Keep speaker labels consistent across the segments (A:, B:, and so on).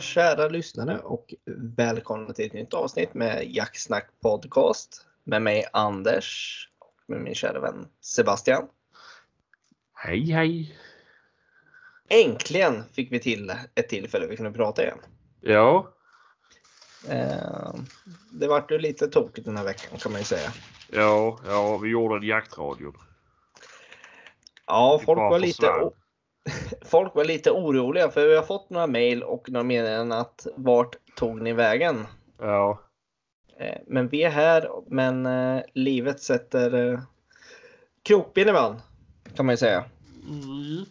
A: Kära lyssnare och välkomna till ett nytt avsnitt med Jacksnack Podcast med mig Anders och med min kära vän Sebastian.
B: Hej hej!
A: Äntligen fick vi till ett tillfälle vi kunde prata igen.
B: Ja,
A: Eh, Det vart ju lite tokigt den här veckan kan man ju säga.
B: ja, ja, vi gjorde en jaktradio.
A: Ja, folk var, lite, folk var lite oroliga för vi har fått några mejl och några meddelanden att vart tog ni vägen?
B: Ja,
A: Eh, Men vi är här, men eh, livet sätter eh, krokben ibland, kan man ju säga.
B: mm.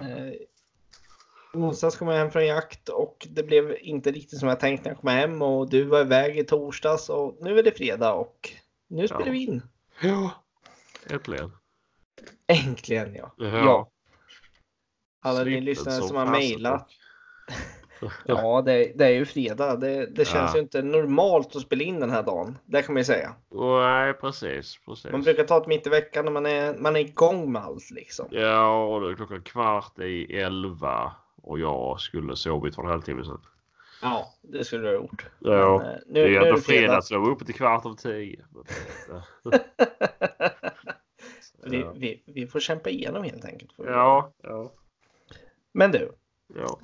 A: Eh, I onsdags kom jag hem från jakt och det blev inte riktigt som jag tänkt när jag kom hem och du var iväg i torsdags och nu är det fredag och nu spelar
B: Ja.
A: vi in.
B: ja. äntligen.
A: Äntligen ja.
B: Ja.
A: Ja. Alla ni lyssnare som har mejlat. Ja, det, det är ju fredag. Det, det känns
B: Ja.
A: ju inte normalt att spela in den här dagen. Det kan man ju säga.
B: Nej, precis, precis.
A: Man brukar ta det mitt i veckan när man är, man är igång med allt liksom.
B: Ja, och då är klockan kvart i elva och jag skulle sovit för en halvtimme sedan.
A: Ja, det skulle du ha gjort.
B: Ja,
A: Men, eh, nu,
B: det är
A: nu
B: ändå
A: fredag.
B: så jag var uppe till kvart över tio.
A: vi,
B: Ja.
A: vi, vi får kämpa igenom helt enkelt. vi.
B: Ja, ja,
A: Men du,
B: ja.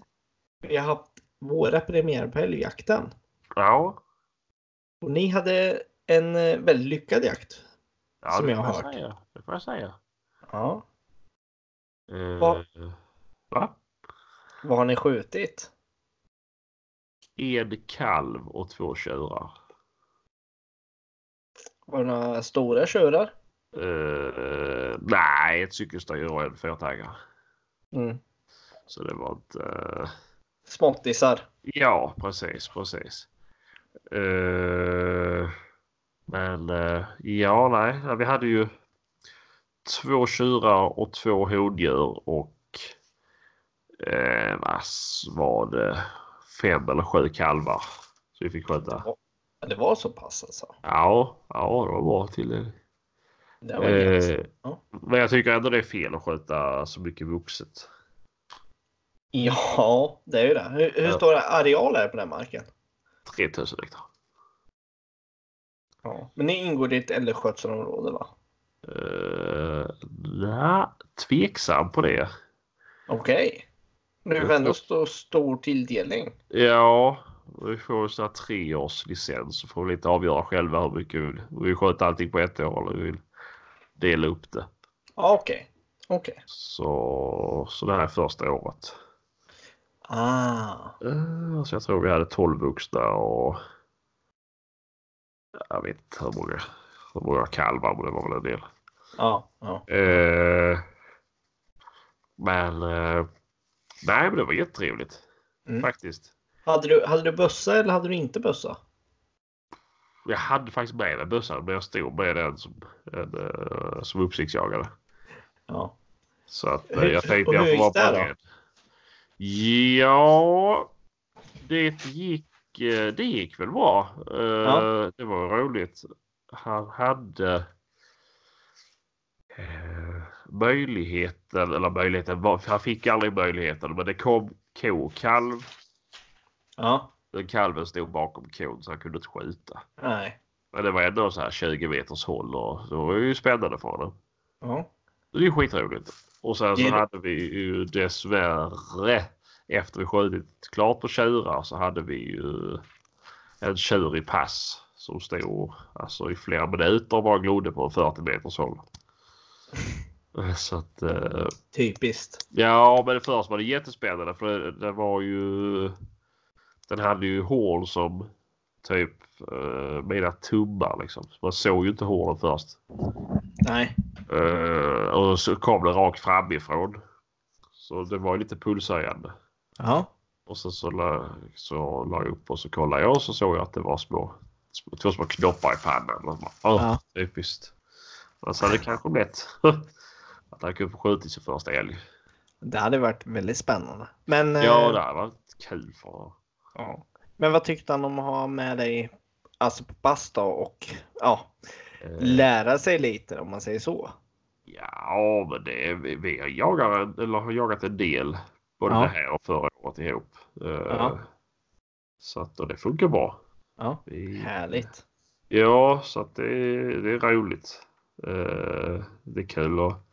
A: vi har haft våra premiär på älgjakten.
B: Ja,
A: Och ni hade en eh, väldigt lyckad jakt.
B: ja
A: Som jag har hört.
B: Säga. Det får jag säga.
A: Ja.
B: Eh,
A: Vad-
B: Va?
A: Vad har ni skjutit?
B: En kalv och två tjurar.
A: Var det några stora tjurar?
B: Uh, nej, ett cykelstyre och en fyrtaggare.
A: Mm.
B: Så det var inte... eh,
A: Småttisar.
B: ja, precis, precis. Eh, men eh, ja, nej. Vi hade ju två tjurar och två hondjur och eh, var det? Fem eller sju kalvar. Så vi fick sköta.
A: Det var så pass alltså.
B: Ja, ja, det var bra till det.
A: Det.
B: Eh,
A: Ja.
B: Men jag tycker ändå det är fel att skjuta så mycket vuxet.
A: Ja, det är ju det. Hur, hur
B: Ja.
A: stor areal är det på den marken?
B: 3000 hektar.
A: Ja. Men ni ingår i ett älgskötselområde va?
B: Uh, nej, tveksam på det.
A: Okej. Nu är det ändå så stor tilldelning.
B: Ja, vi får så här tre års licens så får vi lite avgöra själva hur mycket vi vill. Vi sköta allting på ett år eller vi vill dela upp det.
A: Okej. Okej.
B: Så, så det här är första året.
A: Ah.
B: Uh, så jag tror vi hade 12 vuxna och jag vet inte hur många, hur många kalvar men det var väl en del.
A: Ja. ja.
B: Eh, men eh, nej, men det var jättetrevligt
A: Mm.
B: faktiskt.
A: Hade, du, hade du bössa eller hade du inte bössa?
B: Jag hade faktiskt med mig bössan men jag stod med den som, en, eh, som uppsiktsjagare.
A: Ja.
B: Så att eh,
A: Hur-
B: jag tänkte jag får vara
A: det då?
B: beredd. Ja, det gick, eh, det gick väl bra. Eh,
A: Ja.
B: Det var roligt. Han hade eh, möjligheten, eller möjligheten, han fick aldrig möjligheten men det kom ko, kalv.
A: Ja.
B: Den kalven stod bakom kon så han kunde inte skjuta.
A: Nej.
B: Men det var ändå så här 20 meters håll och det var ju spännande för honom.
A: Ja.
B: Det är ju skitroligt. Och sen så
A: det-
B: hade vi ju dessvärre efter vi skjutit klart på tjurar så hade vi ju en tjur i pass som stod alltså i flera minuter och bara glodde på 40 meters håll. Så att eh,
A: Typiskt.
B: ja men först var det jättespännande för det, det var ju den hade ju hål som typ eh, mina tummar liksom. Man såg ju inte hålen först.
A: Nej.
B: Eh, och så kom det rakt framifrån. Så det var lite pulshöjande.
A: Ja.
B: Och sen så la, så la jag upp och så kollade jag och så såg jag att det var små, små två små knoppar i pannan. Och bara, Åh,
A: Ja.
B: typiskt. Men så hade det kanske blivit att han kunde få skjutit sin första älg.
A: Det hade varit väldigt spännande. Men, eh,
B: Ja, det hade varit kul för honom.
A: ja. Men vad tyckte han om att ha med dig alltså på pass då och ja,
B: Eh,
A: lära sig lite om man säger så?
B: Ja, men det, vi, vi har, jagat, eller har jagat en del. Både
A: Ja.
B: det här och förra jobbat ihop. Eh,
A: Ja.
B: Så att och det funkar bra.
A: Ja,
B: Vi,
A: härligt.
B: Ja, så att det, är- det är roligt. Eh, det är kul att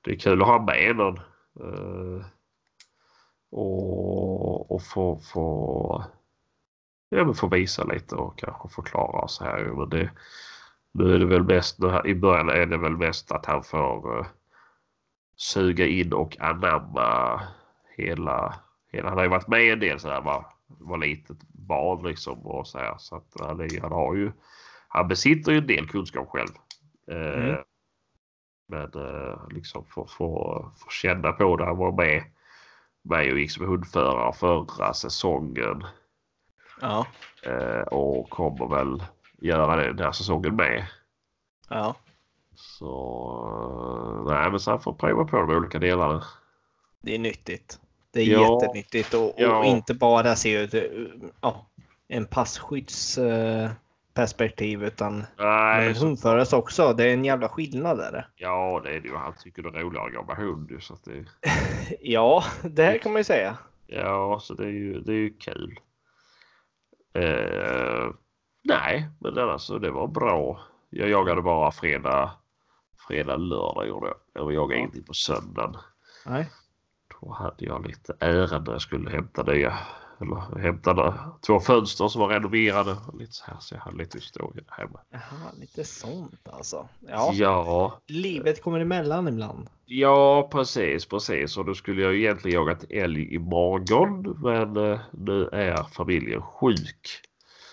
B: det är kul att ha med någon. Eh, och och få, få, ja, men få visa lite och kanske förklara så här. Men det, nu är det väl mest, i början är det väl mest att han får uh, suga in och anamma hela, hela, han har ju varit med en del så här var, litet barn liksom och så här. Så att han, är, han har ju, han besitter ju en del kunskap själv. Eh,
A: Mm.
B: Men eh, liksom få, få, få känna på det. Han var med, med och gick som hundförare förra säsongen.
A: Ja,
B: Eh, och kommer väl göra det den här säsongen med.
A: ja.
B: Så nej men så han får prova på de olika delarna.
A: Det är nyttigt. Det är
B: Ja.
A: jättenyttigt och, och
B: Ja.
A: inte bara se ut ja, en passskydds eh, utan
B: Nej,
A: men
B: så,
A: hundförare också. Det är en jävla skillnad där.
B: ja det är det ju. Han tycker det är roligare att med hund så att det,
A: Ja, det här kan man ju säga.
B: Ja, så det är ju, det är ju kul. Eh, nej, men alltså det var bra. Jag jagade bara fredag, fredag, lördag gjorde jag. Jag jagade
A: Ja.
B: ingenting på söndagen.
A: Nej.
B: Då hade jag lite ärenden. Jag skulle hämta nya, eller hämta två fönster som var renoverade. och Lite så här, så jag hade lite historia där hemma.
A: Jaha, lite sånt alltså. Ja,
B: Ja,
A: livet kommer emellan ibland.
B: ja precis, precis. Och då skulle jag egentligen jagat älg imorgon. Men eh, nu är familjen sjuk.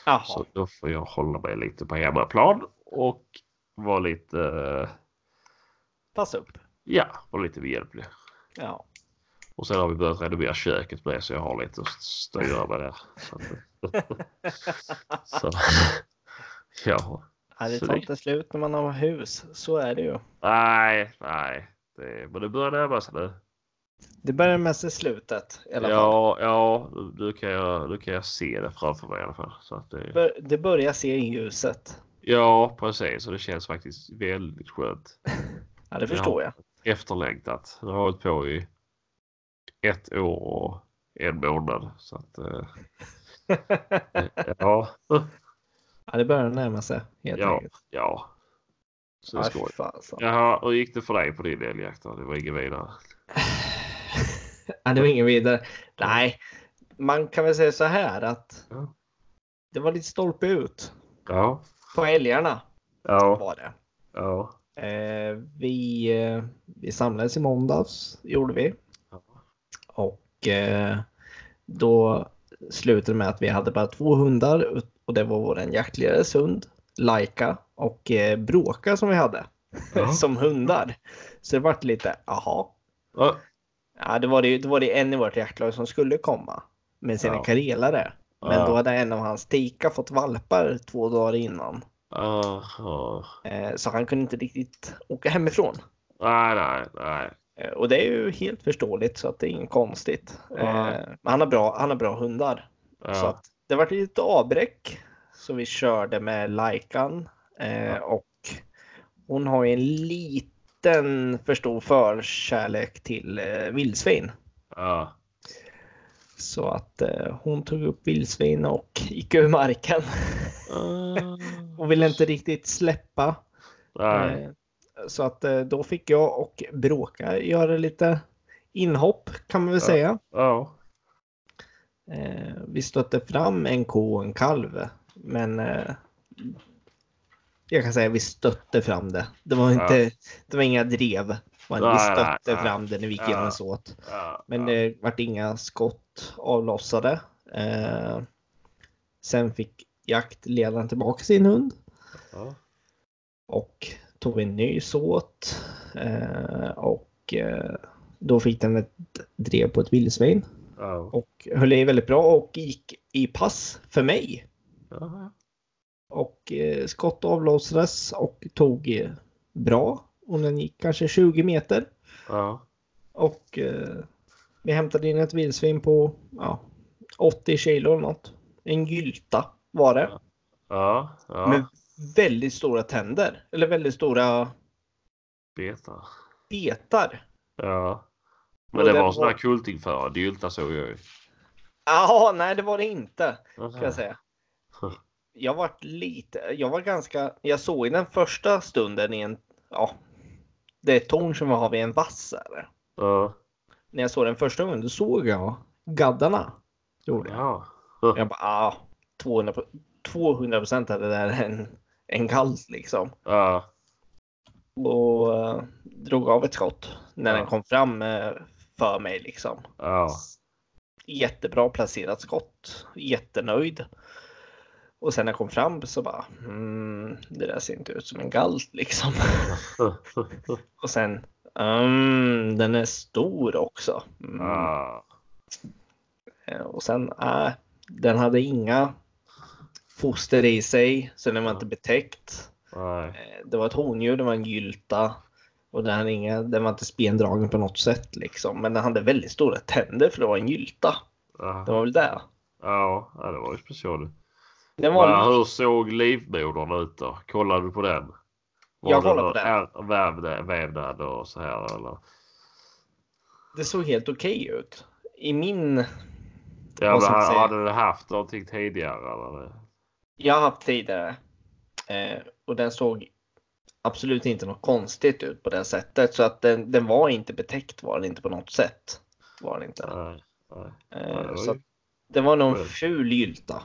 A: Jaha,
B: Så då får jag hålla mig lite på hemmaplan och vara lite, eh,
A: pass upp.
B: ja, vara lite behjälplig.
A: Ja,
B: Och sen har vi börjat renovera köket med så jag har lite att styra med där. Så, så, ja,
A: det tar inte slut när man har hus. Så är det ju.
B: nej, nej. Det, men det börjar närma sig nu.
A: Det börjar med sig slutet i alla fall.
B: Ja, ja, nu kan, jag, nu kan jag se det framför mig i alla fall. Så att det,
A: Det börjar se i ljuset.
B: ja, precis. Och det känns faktiskt väldigt skönt.
A: Ja, det förstår jag.
B: efterlängtat. Det har hållit på i ett år och en månad. Så att, eh, ja,
A: Ja, det börjar närma sig helt
B: ja,
A: enkelt.
B: ja. Så det är
A: Ja,
B: skoj. Jaha, hur gick det för dig på din älgjakt då? Det var inget vidare.
A: Ja, det var ingen vidare. Nej, man kan väl säga så här att
B: Ja.
A: det var lite stolpe ut
B: Ja,
A: på älgarna
B: ja,
A: var det.
B: ja.
A: Eh, vi, eh, vi samlades i måndags, gjorde vi.
B: Ja.
A: Och eh, då slutade det med att vi hade bara två hundar och det var vår jaktledares hund, Laika och eh, Bråka som vi hade som hundar. Så det vart lite, jaha.
B: Ja,
A: Ja, det var det, då var det en i vårt jaktlag som skulle komma med sina
B: Ja.
A: karelare. Men
B: Ja.
A: då hade en av hans tikar fått valpar två dagar innan.
B: Aha.
A: Eh, så han kunde inte riktigt åka hemifrån.
B: Nej, nej, nej.
A: Eh, Och det är ju helt förståeligt så att det är inget konstigt. Eh, Men han har bra, han har bra hundar. Så
B: Ja,
A: att det var lite avbräck. Så vi körde med Laikan. Och hon har ju en liten för stor förkärlek till eh, vildsvin.
B: ja.
A: Så att eh, hon tog upp vildsvin och gick ur marken.
B: Ah,
A: och ville inte riktigt släppa. Eh, Så att eh, då fick jag och Bråka göra lite inhopp kan man väl
B: Ja.
A: säga.
B: ja.
A: Eh, Vi stötte fram en ko och en kalv. Men eh, jag kan säga vi stötte fram det. Det var inte, det var inga drev. Men vi
B: Nej,
A: stötte
B: nej.
A: fram det när vi gick
B: Ja.
A: igenom åt.
B: ja.
A: Men
B: ja.
A: det vart inga skott avlossade. Eh, sen fick jaktledaren tillbaka sin hund
B: Ja.
A: och tog en ny såt. Eh, och eh, då fick den ett drev på ett vildsvin
B: Ja.
A: och höll i väldigt bra och gick i pass för mig. Och eh, skott avlossades och tog eh, bra. Och den gick kanske 20 meter.
B: Ja.
A: Och eh, vi hämtade in ett vildsvin på ja, 80 kilo eller något. En gylta var det.
B: Ja. Ja.
A: Med väldigt stora tänder. Eller väldigt stora
B: Betar.
A: betar.
B: Ja. Men det var en sån där kultingförare. Gylta såg jag ju.
A: Ja, nej det var det inte. Kan jag säga. Jag var lite, jag var ganska, jag såg i den första stunden i en, ja, det är ett torn som vi har vid en vass här.
B: Ja.
A: När jag såg den första gången, då såg jag gaddarna. Gjorde jag.
B: Ja.
A: Jag bara, ah, 200 200 procent är det där en, en galt liksom.
B: Ja.
A: Och uh, drog av ett skott när
B: Ja.
A: den kom fram uh, för mig liksom.
B: Ja.
A: Jättebra placerat skott. Jättenöjd. Och sen när jag kom fram så bara, mm, det där ser inte ut som en galt liksom. Och sen, mm, den är stor också. Mm.
B: Ja.
A: Eh, Och sen, äh, den hade inga foster i sig, så den var inte betäckt.
B: Nej.
A: Eh, Det var ett hondjur, det var en gylta. Och den, hade inga, den var inte spendragen på något sätt liksom. Men den hade väldigt stora tänder för det var en gylta. Det
B: Ja.
A: var väl det.
B: Ja, det var ju speciellt.
A: Den var
B: Men hur såg livmodern ut då? Kollade du på den? Var
A: Jag kollade på den.
B: Vävnad, vävnad och så här eller?
A: Det såg helt okej ut. I min...
B: Ja, men
A: säga?
B: hade du haft någonting tidigare eller?
A: Jag har haft tidigare. Eh, och den såg absolut inte något konstigt ut på det sättet. Så att den, den var inte betäckt var den inte på något sätt. Var den inte.
B: Nej. nej.
A: Eh,
B: Ja, det var
A: så det var någon ful gylta.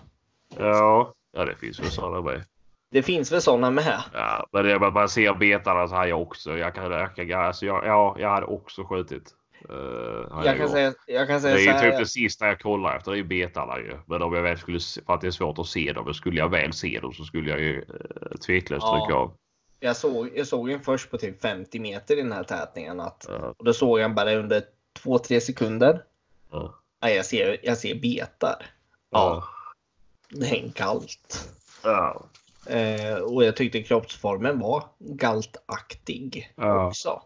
B: Ja, ja det finns väl sådana med.
A: Det finns väl sådana med.
B: Ja, men det är bara man ser betarna så här jag också. Jag kan, kan, alltså jag, ja, jag hade också skjutit. Uh,
A: Jag kan, säga, jag kan
B: det
A: säga
B: är ju typ det sista jag kollar efter. Det är ju betarna ju. Men om jag väl skulle, för att det är svårt att se dem. Men skulle jag väl se dem så skulle jag ju uh, tveklöst
A: Ja.
B: trycka av.
A: Jag såg, jag såg en först på typ 50 meter i den här tätningen. Att,
B: Ja,
A: och då såg jag bara under 2-3 sekunder.
B: ja,
A: Nej, jag ser, jag ser betar.
B: ja.
A: En galt.
B: ja.
A: Eh, och jag tyckte kroppsformen var galtaktig
B: Ja.
A: också.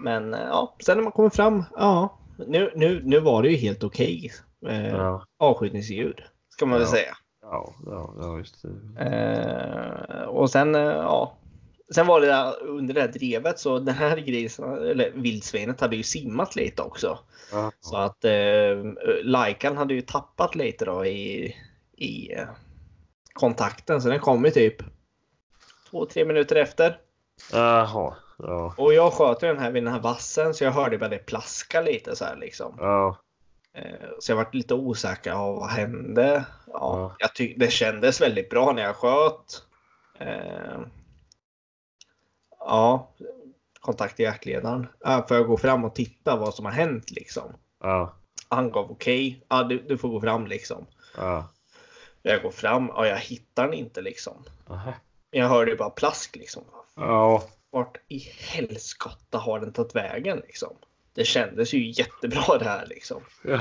A: Men eh, ja, sen när man kommer fram, ja, nu, nu, nu var det ju helt okej eh,
B: ja.
A: avskjutningsdjur. Ska man väl säga.
B: Ja, ja, ja, just det.
A: Eh, och sen, eh, ja. Sen var det där, under det här drevet så den här grisen, eller vildsvinet hade ju simmat lite också.
B: Ja,
A: Så att eh, Laikan hade ju tappat lite då i, i eh, kontakten. Så den kom ju typ två, tre minuter efter.
B: Jaha, ja,
A: Och jag sköt den här vid den här vassen så jag hörde bara det plaska lite så här liksom.
B: ja,
A: Eh, Så jag vart lite osäker. Ja, vad hände? Ja,
B: Ja.
A: jag det kändes väldigt bra när jag sköt. Eh, Ja, kontakta jaktledaren. Ja, Får jag gå fram och titta vad som har hänt liksom?
B: ja,
A: Han gav okej. Ja, du, du får gå fram liksom.
B: ja.
A: Jag går fram. Ja, jag hittar den inte liksom.
B: Aha.
A: Jag hörde ju bara plask liksom.
B: Ja,
A: Vart i helskotta har den tagit vägen liksom? Det kändes ju jättebra det här liksom.
B: ja,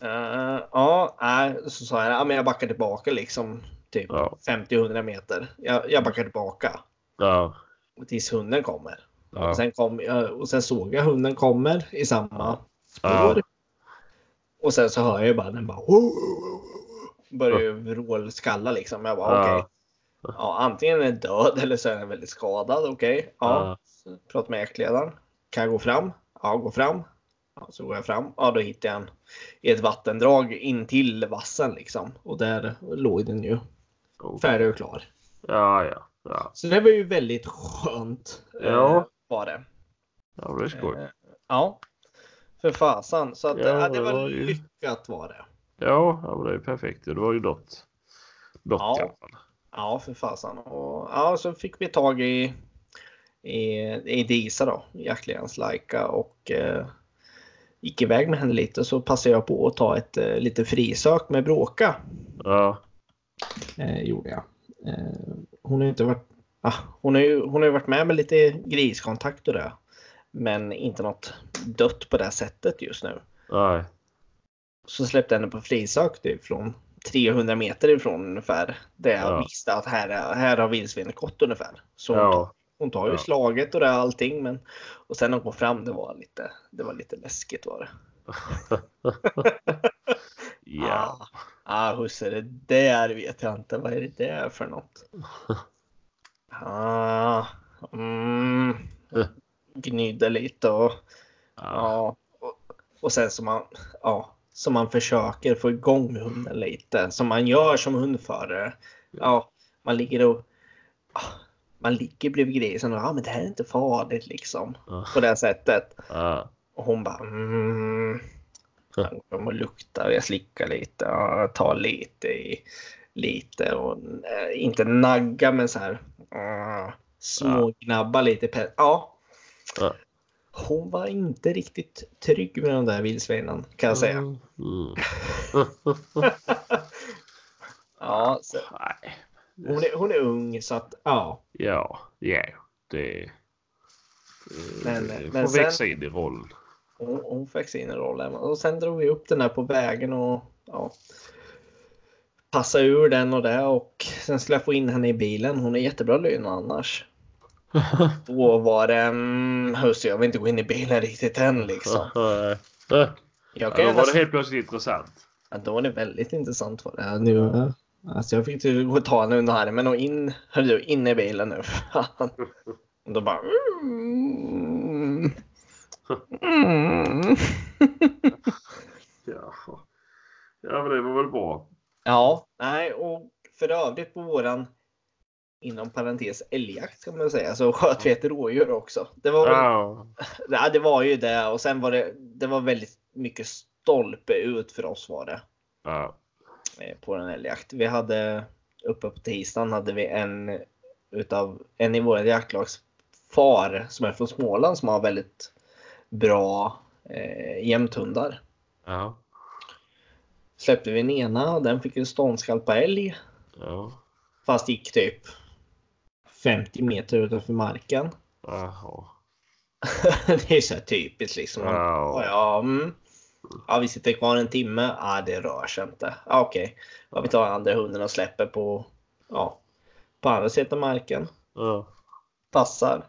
A: Eh, ja, nej, så sa jag, ja, men jag backar tillbaka liksom. Typ
B: Ja.
A: 50-100 meter. Jag, jag backar tillbaka
B: ja,
A: tills hunden kommer.
B: ja.
A: Och, sen kom, och sen såg jag hunden kommer i samma spår.
B: Ja.
A: Och sen så hör jag ju bara den bara börjar ju vrålskalla liksom. Jag bara okej.
B: Ja.
A: Ja, antingen är den död eller så är den väldigt skadad. Okej, ja. Så Prata med jaktledaren. Kan jag gå fram? Ja, gå fram. Ja, så går jag fram. Ja, då hittar jag en i ett vattendrag in till vassen liksom. Och där låg den ju färdig och klar.
B: Ja, ja, ja.
A: Så det var ju väldigt skönt. eh,
B: Ja.
A: Var det.
B: Ja, det är skoj.
A: Eh, Ja. För fasan. Så att,
B: Ja,
A: ja, det var lyckat var det.
B: Ja, ja, men det är perfekt. Det var ju något. Något
A: Ja.
B: i alla fall.
A: Ja, för fasan. Och ja, så fick vi tag i, i, i Disa då, jaktledarens Laika och eh, gick iväg med henne lite. Så passade jag på att ta ett eh, lite frisök med Bråka.
B: Ja,
A: Eh, gjorde jag. Eh, hon har ju inte varit... Ah, hon har ju hon har varit med med lite griskontakt och det. Men inte något dött på det sättet just nu.
B: nej.
A: Så släppte jag henne på frisök typ från 300 meter ifrån ungefär. Där jag
B: Ja.
A: visste att här, är- här har vildsvinet gått ungefär. Så hon,
B: Ja,
A: hon tar ju
B: Ja.
A: slaget och det allting. Men, och sen när hon kom fram, det var lite, det var lite läskigt var det.
B: ja.
A: Ah, ah husse, det där vet jag inte. Vad är det där för något? Ah, mm, gnydde lite och
B: ja.
A: ja. Och sen så man, ja, så man försöker få igång hunden lite. Som man gör som hundförare. Ja, man ligger och ah, man ligger bredvid grisen och ja, men det här är inte farligt liksom.
B: Ja.
A: På det sättet.
B: Ja.
A: Och hon bara mm. Han kommer och luktar, jag slickar lite, jag tar lite i lite och eh, inte nagga men så här uh, smågnabba lite. Ja. Hon var inte riktigt trygg med de där vildsvinen kan jag säga.
B: Mm.
A: Ja, så
B: Nej.
A: hon, är, hon är ung så att ja.
B: Ja, ja. Det,
A: Men-
B: det
A: men
B: får
A: sen-
B: växa in i rollen.
A: Hon, hon fick sin roll. där. Och sen drog vi upp den där på vägen och ja, passa ur den och det och sen skulle jag få in henne i bilen. Hon är jättebra lyn annars. Då var det, mm, husse jag vill inte gå in i bilen riktigt än liksom.
B: ja,
A: Jag
B: då
A: kan
B: var
A: gärna...
B: det helt plötsligt intressant.
A: ja, då var det väldigt intressant var det. Nu, alltså jag fick och ta henne under armen och in, hörru du, in i bilen nu. Och då bara... Mm. Mm.
B: Ja. ja, men det var väl bra.
A: Ja, nej, och för övrigt på våran inom parentes älgjakt kan man säga så sköt vi ett rådjur också. Det var, väl-
B: Ja.
A: det var ju det och sen var det, det var väldigt mycket stolpe ut för oss var det eh, på den älgjakt. Vi hade uppe på tisdagen hade vi en utav en i våra jaktlags far som är från Småland som har väldigt bra eh, jämthundar.
B: Ja.
A: Släppte vi den ena och den fick en ståndskall på älg. Fast gick typ 50 meter utanför marken.
B: Jaha.
A: det är så här typiskt liksom. Ja,
B: Ja.
A: mm. ja, vi sitter kvar en timme. Ja, det rör sig inte. Ja, Okej, ja, vi tar andra hunden och släpper på, ja, på andra sidan marken.
B: Ja.
A: Passar.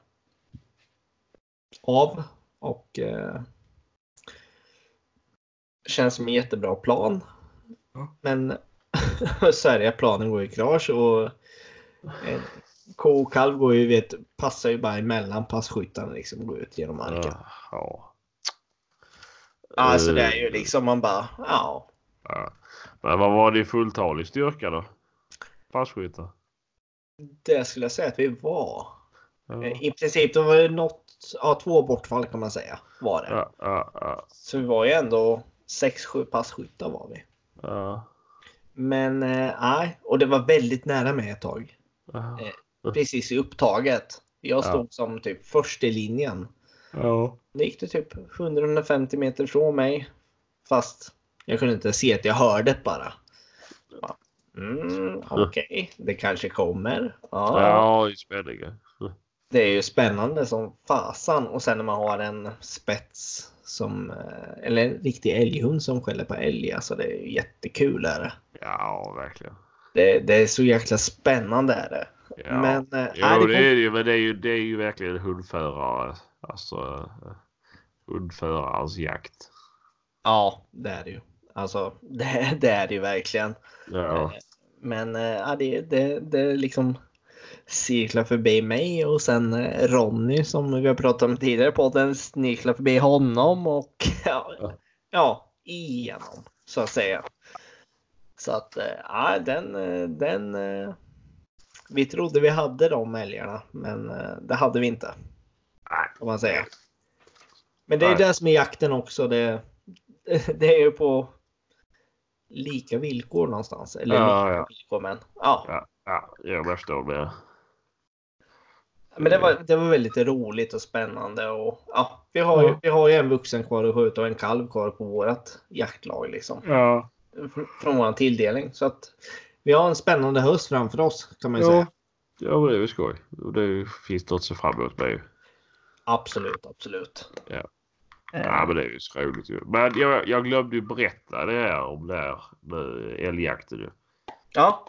A: Av och eh, känns som en jättebra plan. Men det, planen går i krasch och ko och kalv går ju, vet, passar ju bara emellan passkyttarna liksom, går ut genom marken.
B: Ja.
A: Alltså det
B: Eh,
A: är ju liksom man bara, ja.
B: Ja. Men vad var det i fulltalig styrka då? Passkyttar?
A: Det skulle jag säga att vi var.
B: Ja.
A: Eh, I princip det var det något, ja två bortfall kan man säga var det.
B: Ja, ja, ja,
A: Så vi var ju ändå 6-7 passkyttar var vi.
B: ja.
A: Men eh, nej, och det var väldigt nära mig ett tag.
B: Ja.
A: Eh. Precis i upptaget. Jag
B: Ja.
A: stod som typ först i linjen.
B: Ja.
A: Det gick det typ 150 meter från mig. Fast jag kunde inte se att jag hörde det bara. Ja. Mm, Okej, det kanske kommer. Ja,
B: Ja, spänningen.
A: Det är ju spännande som fasan. Och sen när man har en spets som, eh, eller en riktig älghund som skäller på älg. Alltså det är jättekul. Är det.
B: Ja, verkligen.
A: Det, det är så jäkla spännande. Är det.
B: Ja.
A: Men, eh,
B: jo,
A: nej, det
B: det, är ju, men det är ju, det är ju verkligen hundförare. Alltså eh, hundförarens jakt.
A: Ja, det är det ju. Alltså det, det är det ju verkligen.
B: Ja.
A: Men eh, ja, det, det, det liksom cirklar förbi mig och sen Ronny som vi har pratat om tidigare på den snirklar förbi honom och ja,
B: Ja.
A: igenom så att säga. Så att ja, den, den vi trodde vi hade de älgarna men eh, det hade vi inte.
B: Nej.
A: Kan man säga. Men det är
B: Nej.
A: det som är jakten också. Det, det är ju på lika villkor någonstans. Eller
B: Ja,
A: lika
B: ja.
A: villkor men ja.
B: Ja, ja, jag förstår det.
A: Men det var, det var väldigt roligt och spännande. Och, ja, vi, har ju, vi har ju en vuxen kvar att skjuta och en kalv kvar på vårt jaktlag. Liksom,
B: Ja.
A: fr- från vår tilldelning. Så att vi har en spännande höst framför oss kan man ju
B: Ja.
A: säga.
B: Ja, men det är väl skoj. Och det finns något att se fram emot med ju.
A: Absolut, absolut.
B: Ja.
A: Eh,
B: Ja, men det är ju så roligt ju. Men jag, jag glömde ju berätta det här om det här med älgjakten ju.
A: ja.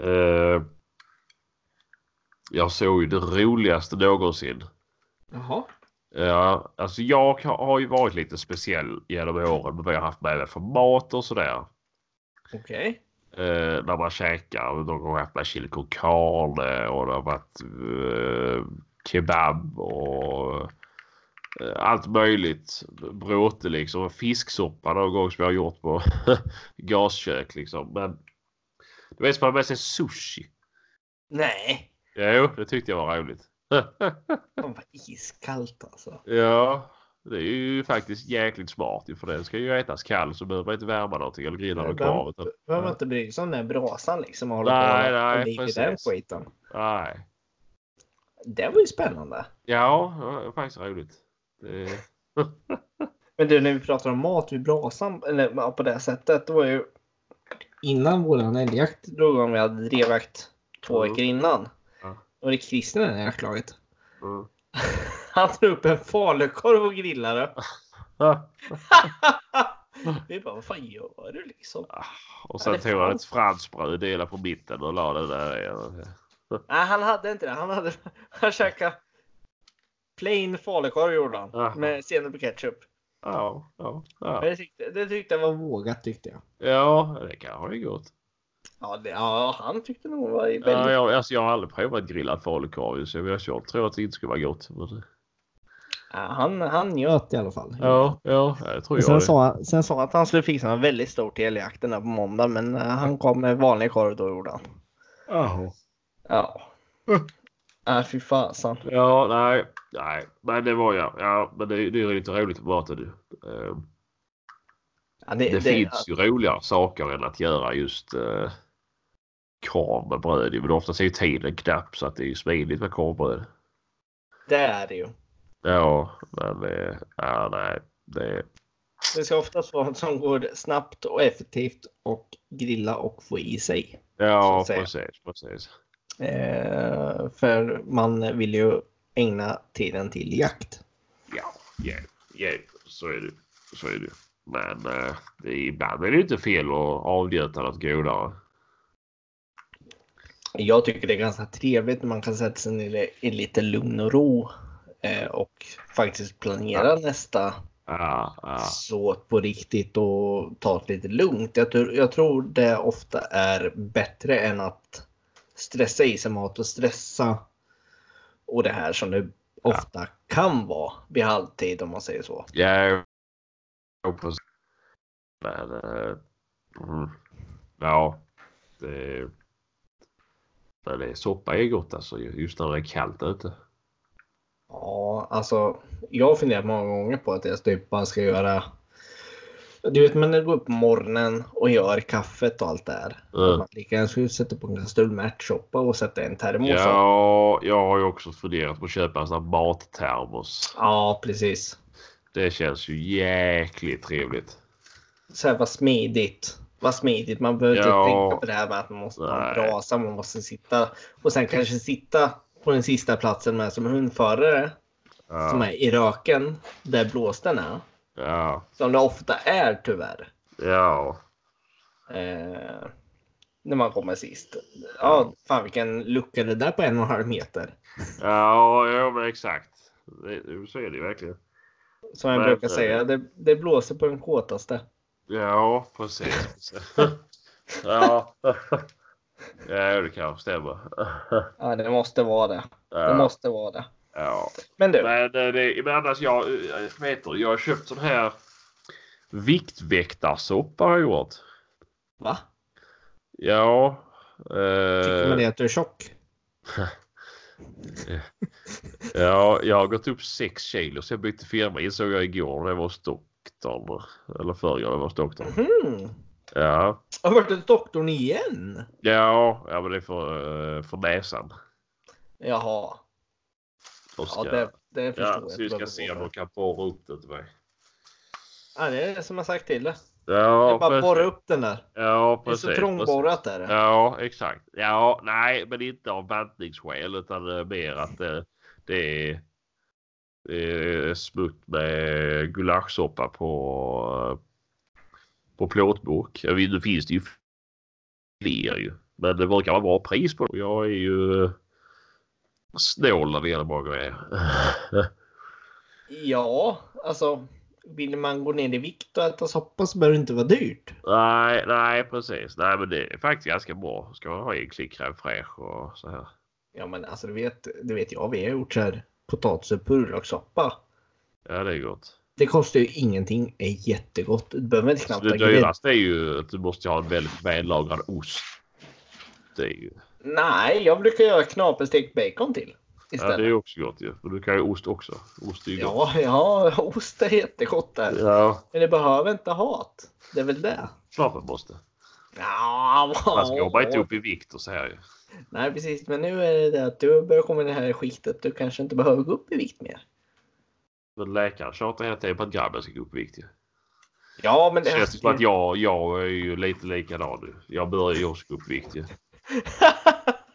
B: Eh, jag såg ju det roligaste någonsin.
A: Jaha.
B: Ja, alltså jag har ju varit lite speciell genom åren med vad jag har haft med mig för mat och sådär.
A: Okej.
B: Eh, när man käkar. Gång har haft med chili con carne och det har varit eh, kebab och eh, allt möjligt. Bråte liksom. Fisksoppa någon gång som jag har gjort på gaskök liksom. Men det var som att ha med sig sushi.
A: Nej.
B: Jo, det tyckte jag var roligt.
A: Det var iskallt alltså.
B: ja, det är ju faktiskt jäkligt smart för den ska ju ätas kall så behöver man inte värma någonting eller grilla något kvar. Utan,
A: Behöver man inte bry sig om den brasan liksom. och hålla
B: Nej,
A: på och-
B: nej,
A: och den skiten.
B: nej.
A: Det var ju spännande.
B: Ja, det var faktiskt roligt. Det,
A: Men du, när vi pratar om mat vid brasan, eller på det sättet, det var ju innan våran älgjakt drog igång, vi hade drevjakt två
B: Mm.
A: veckor innan.
B: Ja.
A: Och det är Christer i det här jaktlaget.
B: mm.
A: Han drog upp en falukorv och grillade. Vi bara, vad fan gör du liksom?
B: Och sen
A: det
B: tog han ett fransbröd, delade på mitten och la det där.
A: Nej, han hade inte det. Han hade, han käkade plain falukorv gjorde han.
B: Jaha.
A: Med senap och ketchup.
B: Ja, ja, ja.
A: Det tyckte, det tyckte jag var vågat tyckte jag.
B: Ja, det kanske är gott.
A: Ja, det, ja han tyckte nog det var väldigt...
B: Ja, jag, alltså, jag har aldrig provat grillad falukorv så jag, jag tror att det inte skulle vara gott. Men,
A: Ja, han, han njöt i alla fall.
B: ja, ja, jag tror jag
A: sen,
B: det.
A: sa han, sen sa han att han skulle fixa en väldigt stor till älgjakten där på måndag, men eh, han kom med vanlig korv då gjorde han.
B: Jaha.
A: Ja. Nej, fy fasen.
B: Ja, nej, nej, men det var jag. Ja, men det, det är lite roligt att prata du. Eh,
A: Ja, det,
B: Det,
A: det,
B: finns ju roligare saker än att göra just eh, korv med bröd. Men oftast är ju tiden knapp så att det är ju smidigt med korvbröd.
A: det är det ju.
B: Ja, men eh, ja, nej. Det,
A: Det ska oftast vara något som går snabbt och effektivt och grilla och få i sig.
B: ja, precis, precis.
A: Eh, för man vill ju ägna tiden till jakt.
B: Ja, ja, ja, så är det. Så är det. Men eh, det ibland är det inte fel att avnjuta något godare.
A: Jag tycker det är ganska trevligt när man kan sätta sig ner i lite lugn och ro och faktiskt planera nästa
B: Ja, ja,
A: så på riktigt och ta det lite lugnt. Jag tror, jag tror det ofta är bättre än att stressa i sig mat och stressa och det här som det ofta kan vara vid halvtid om man säger så.
B: ja, ja, precis. Men eh, mm, ja, det, men det soppa är gott alltså just när det är kallt ute.
A: Ja, alltså jag har funderat många gånger på att jag typ bara ska göra du vet, man går upp på morgonen och gör kaffet och allt det här.
B: Mm.
A: Lika gärna skulle sätta på en kastrull med ärtsoppa och sätta en termos.
B: Ja, jag har ju också funderat på att köpa en sån här mattermos.
A: ja, precis.
B: Det känns ju jäkligt trevligt.
A: så här, vad smidigt. Vad smidigt. Man behöver
B: Ja.
A: inte tänka på det här med att man måste ha en brasa. Man måste sitta och sen kanske sitta på den sista platsen med som hundförare. Som
B: Ja,
A: är i röken där blåsten är.
B: ja,
A: Som det ofta är tyvärr.
B: ja.
A: Eh, när man kommer sist. Ja, fan vilken lucka det där på en och en halv meter.
B: Ja, ja men exakt. Det, så är det ju verkligen.
A: Som jag
B: Men,
A: brukar säga. Det, det blåser på den kåtaste.
B: Ja, precis. ja. Ja, det kanske stämmer.
A: Ja, det måste vara det. Det
B: Ja,
A: måste vara det.
B: ja.
A: Men du.
B: Men, det, men annars, jag, det? jag har köpt sån här viktväktarsoppa har jag gjort.
A: Va?
B: Ja.
A: Tycker
B: Eh,
A: man det att du är tjock?
B: ja, jag har gått upp 6 kilo så jag bytte firma insåg jag igår när jag var hos doktorn. Eller förrgår jag var hos doktorn.
A: Mhm.
B: Ja.
A: Har du varit hos doktorn igen?
B: Ja, ja men det är för, eh, för näsan.
A: Jaha.
B: Och
A: Ja,
B: ska,
A: det, det förstår
B: ja,
A: jag.
B: så vi ska se om de kan borra upp det till mig.
A: Ja, det är det som jag sagt till dig.
B: Ja,
A: Det är bara
B: precis.
A: borra upp den där.
B: Ja,
A: Det är
B: precis.
A: så trångborrat är det.
B: Ja, exakt. Ja, nej, men inte av bantningsskäl utan eh, mer att det, det är, det är smutt med gulaschsoppa på, eh, på plåtburk. Jag vet, nu finns det ju fler ju. Men det verkar vara bra pris på det. Jag är ju eh, snål när det gäller bra grejer.
A: Ja, alltså. Vill man gå ner i vikt och äta soppa så behöver det inte vara dyrt.
B: nej, nej precis. Nej, men det är faktiskt ganska bra. Ska man ha en klick crème fraîche och så här.
A: Ja, men alltså du vet, du vet jag, vi har gjort så här potatis och purjolökssoppa.
B: Ja, det är gott.
A: Det kostar ju ingenting. är jättegott. Du behöver inte knappt
B: det dyraste är ju att du måste ha en väldigt vällagrad ost. Det är ju,
A: Nej, jag brukar göra knaperstekt bacon till.
B: ja,
A: Istället.
B: det är också gott ju. Men du kan ju ost också. Ost är ju gott.
A: Ja, ja, ost är jättegott där.
B: Ja,
A: Men det behöver inte hat. Det är väl det.
B: klart man måste.
A: Ja,
B: Man ska jobba inte upp i vikt och så här ju.
A: Nej, precis. Men nu är det det att du börjar komma i det här skiktet. Du kanske inte behöver gå upp i vikt mer.
B: Men läkaren tjatar hela tiden på att grabben ska gå upp i vikt.
A: Ja, men
B: Det känns som att jag, jag är ju lite likadan nu. Jag börjar ju också gå upp i vikt.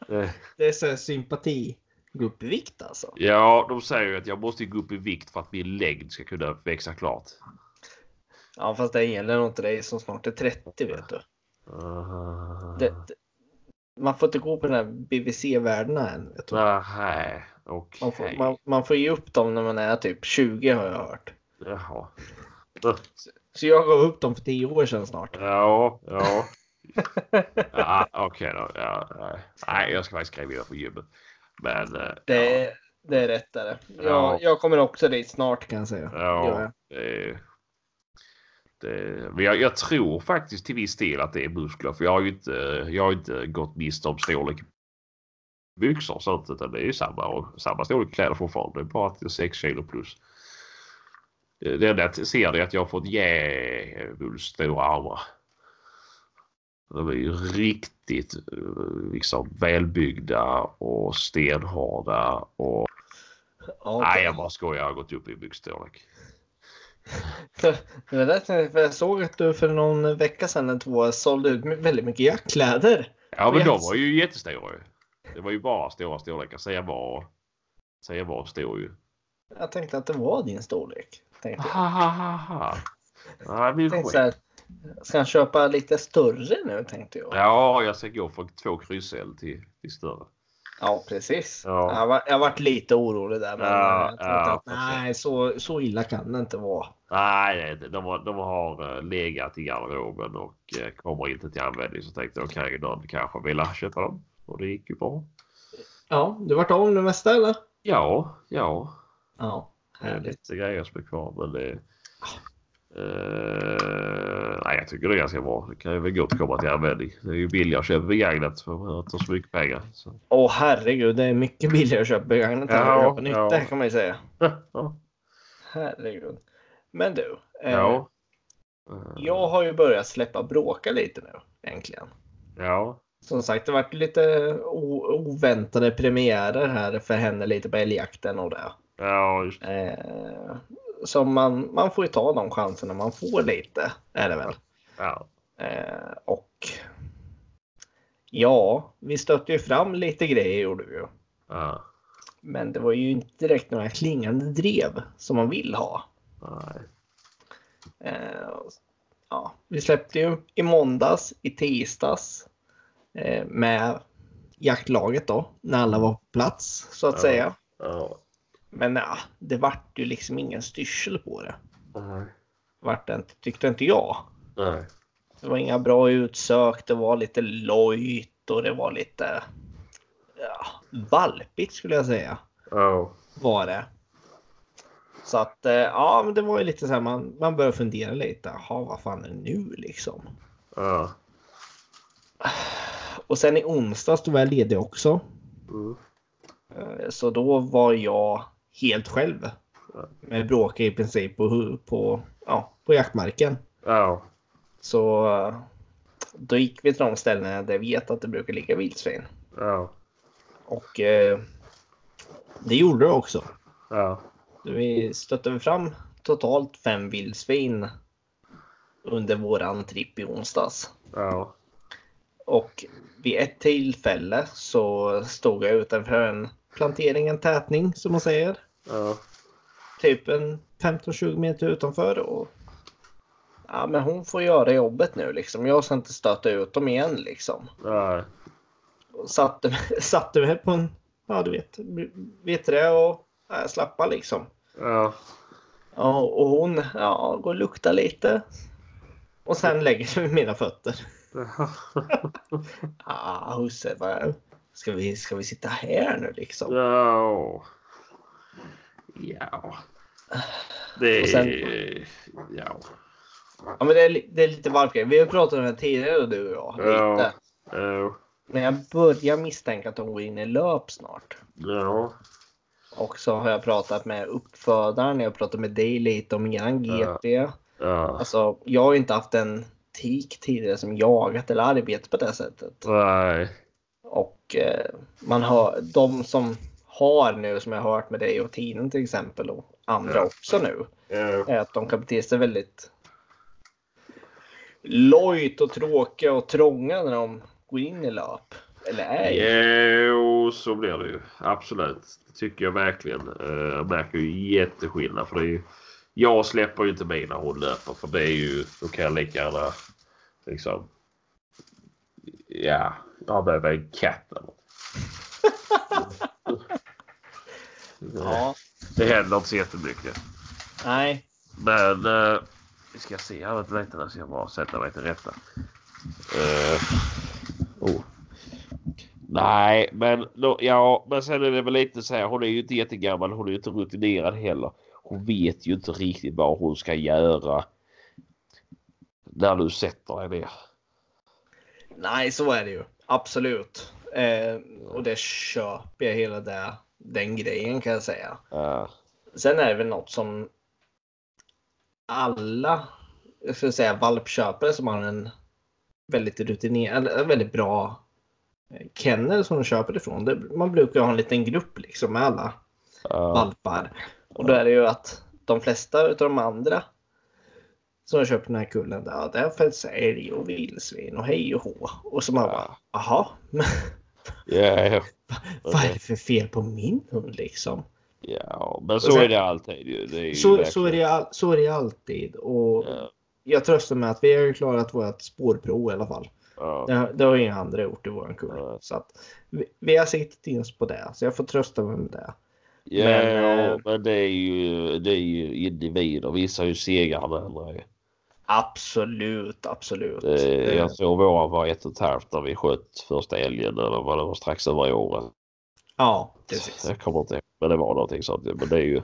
B: Eh,
A: det är så sympati. Gå upp i vikt alltså.
B: Ja, de säger ju att jag måste gå upp i vikt för att min längd ska kunna växa klart.
A: Ja, fast det gäller nog inte dig som snart är 30 vet du.
B: Uh,
A: Det, det, man får inte gå på den här BVC-värdena än. Vet du.
B: Nej, okej.
A: Man, får, man, man får ge upp dem när man är typ 20 har jag hört.
B: Jaha.
A: Så jag gav upp dem för 10 år sedan snart.
B: Ja, ja. ja Okej då. Ja, nej. nej, jag ska faktiskt skriva vidare på gymmet. Men eh,
A: Det, det är rätt där. Jag,
B: Ja.
A: jag kommer också dit snart kan jag säga.
B: ja, ja det, det, men jag, jag tror faktiskt till viss del att det är muskler. För jag har ju inte, jag har inte gått miste om storlek byxor och sånt. Utan det är ju samma, och, samma storlek kläder fortfarande. Det är bara att det är 6 kilo plus. Det det enda jag ser är att jag har fått djävulskt stora armar. De är ju riktigt eh, liksom välbyggda och stenhårda. Och...
A: Ja,
B: Nej, jag bara skojar. Jag har gått upp i byxstorlek.
A: Det därför för jag såg att du för någon vecka sedan eller två sålde ut väldigt mycket jackkläder.
B: Ja, men de var ju jättestora. Det var ju bara stora storlekar. Jag var, jag var stor ju.
A: Jag tänkte att det var din storlek. Tänkte jag.
B: Ha, ha, ha, ha. Nej,
A: tänkte så här, ska han köpa lite större nu tänkte jag.
B: Ja, jag ska gå från två kryss-L till, till större.
A: Ja, precis.
B: Ja.
A: Jag, var, jag varit lite orolig där. Men
B: Ja, ja,
A: att, nej, så, så illa kan det inte vara.
B: Nej, de, har- de har eh, legat i garderoben och eh, kommer inte till användning. Så tänkte jag okej, någon kanske vill köpa dem. Och det gick ju bra.
A: Ja, du vart av med det mesta eller?
B: Ja, ja.
A: Ja,
B: Det är
A: härligt.
B: lite grejer som är kvar. Men det, eh, nej, jag tycker det är ganska bra. Det kan ju väl gott komma till användning. Det är ju billigare att köpa begagnat för att ta så mycket pengar.
A: Åh herregud, det är mycket billigare att köpa begagnat än att
B: Ja,
A: köpa nytt. Det kan man ju säga.
B: Ja.
A: Herregud. Men du. Eh,
B: Ja.
A: Jag har ju börjat släppa bråka lite nu egentligen.
B: Ja.
A: Som sagt, det varit lite oväntade premiärer här för henne lite på älgjakten och det.
B: Ja, just
A: Eh, så man, man får ju ta de chanserna man får lite, är det väl.
B: ja.
A: Eh, och ja, vi stötte ju fram lite grejer gjorde vi ju.
B: ja.
A: Men det var ju inte direkt några klingande drev som man vill ha.
B: Nej.
A: Eh, ja, vi släppte ju i måndags, i tisdags med jaktlaget då, när alla var på plats så att
B: Ja.
A: säga.
B: Ja.
A: Men ja, det vart ju liksom ingen styrsel på det.
B: Nej.
A: Vart det inte, tyckte inte jag.
B: Nej.
A: Det var inga bra utsök, det var lite lojt och det var lite ja, valpigt skulle jag säga.
B: Ja.
A: Var det. Så att eh, ja, men det var ju lite så här man, man började fundera lite. Jaha, vad fan är det nu liksom?
B: Ja.
A: Och sen i onsdags då var jag ledig också.
B: Mm.
A: Eh, Så då var jag helt själv. Med bråka i princip på, på, ja, på jaktmarken.
B: Ja.
A: Så eh, då gick vi till de ställena där jag vet att det brukar ligga vildsvin.
B: Ja.
A: Och eh, det gjorde det också.
B: Ja.
A: Vi stötte fram totalt fem vildsvin under våran tripp i onsdags.
B: Ja.
A: Och vid ett tillfälle så stod jag utanför en plantering, en tätning som man säger.
B: Ja.
A: Typ en 15-20 meter utanför. Och, ja, men hon får göra jobbet nu liksom. Jag ska inte stöta ut dem igen liksom.
B: Nej.
A: Och satte, satte mig på en, ja du vet, vet det och ja, slappa liksom.
B: Ja.
A: Ja, och hon ja, går och luktar lite. Och sen lägger sig vid mina fötter. Ah, husse, vad, ska, vi, ska vi sitta här nu liksom?
B: Ja. Ja. Det är...
A: Sen-
B: Ja.
A: Ja, men det är, det är lite valpgrej. Vi har pratat om det tidigare du och jag.
B: Ja.
A: Lite.
B: Ja.
A: Men jag börjar misstänka att de går in i löp snart.
B: Ja.
A: Och så har jag pratat med uppfödaren. Jag har pratat med dig lite om eran GP.
B: Ja.
A: Alltså, jag har inte haft en tik tidigare som jagat eller arbetat på det sättet.
B: Nej.
A: Och eh, man har de som har nu som jag har hört med dig och Tinen till exempel och andra
B: Ja.
A: också nu.
B: Ja.
A: Är att de kan bete sig väldigt lojt och tråkiga och trånga när de går in i löp. Eller är i.
B: Jo, så blir det ju. Absolut. Det tycker jag verkligen. Eh, Jag märker ju jätteskillnad. För det är ju, jag släpper ju inte mig när hon löper. För det är ju, då kan jag lika gärna liksom. Ja, jag behöver en katt eller något.
A: Ja,
B: Det händer inte så jättemycket.
A: nej.
B: Men eh, vi ska se vänta lite. Där ska jag bara sätta mig till rätta. Eh, oh. Nej, men då, ja, men sen är det väl lite så här. Hon är ju inte jättegammal. Hon är ju inte rutinerad heller. Hon vet ju inte riktigt vad hon ska göra. När du sätter dig ner.
A: Nej, så är det ju. Absolut. Eh, och det köper jag hela det, den grejen kan jag säga.
B: Uh,
A: Sen är det väl något som alla jag skulle säga valpköpare som har en väldigt rutinerad, en väldigt bra kennel som de köper ifrån. Man brukar ha en liten grupp liksom med alla
B: uh,
A: valpar. Och då är det ju att de flesta utav de andra som har köpt den här kullen, ja, där finns älg och vildsvin och hej och hå. Och så man bara, jaha,
B: ja.
A: vad är det för fel på min hund liksom?
B: ja, men så är det alltid. Det är
A: Så, så, är det, all- så är det alltid. Och
B: Ja,
A: jag tröstar med att vi har ju klarat vårt spårprov i alla fall.
B: ja.
A: Det, har- det har ju inga andra gjort i våran kull.
B: Ja.
A: Så att vi, vi har siktat in oss på det. Så jag får trösta mig med det.
B: Ja,
A: Men, eh,
B: men det är ju, det är ju individer. Vissa är ju segare än andra.
A: Absolut, absolut.
B: Det, jag tror våran var ett och ett halvt när vi sköt första älgen eller vad det var strax över året.
A: Ja, precis.
B: Jag kommer inte ihåg men det var någonting sånt. Men det är ju,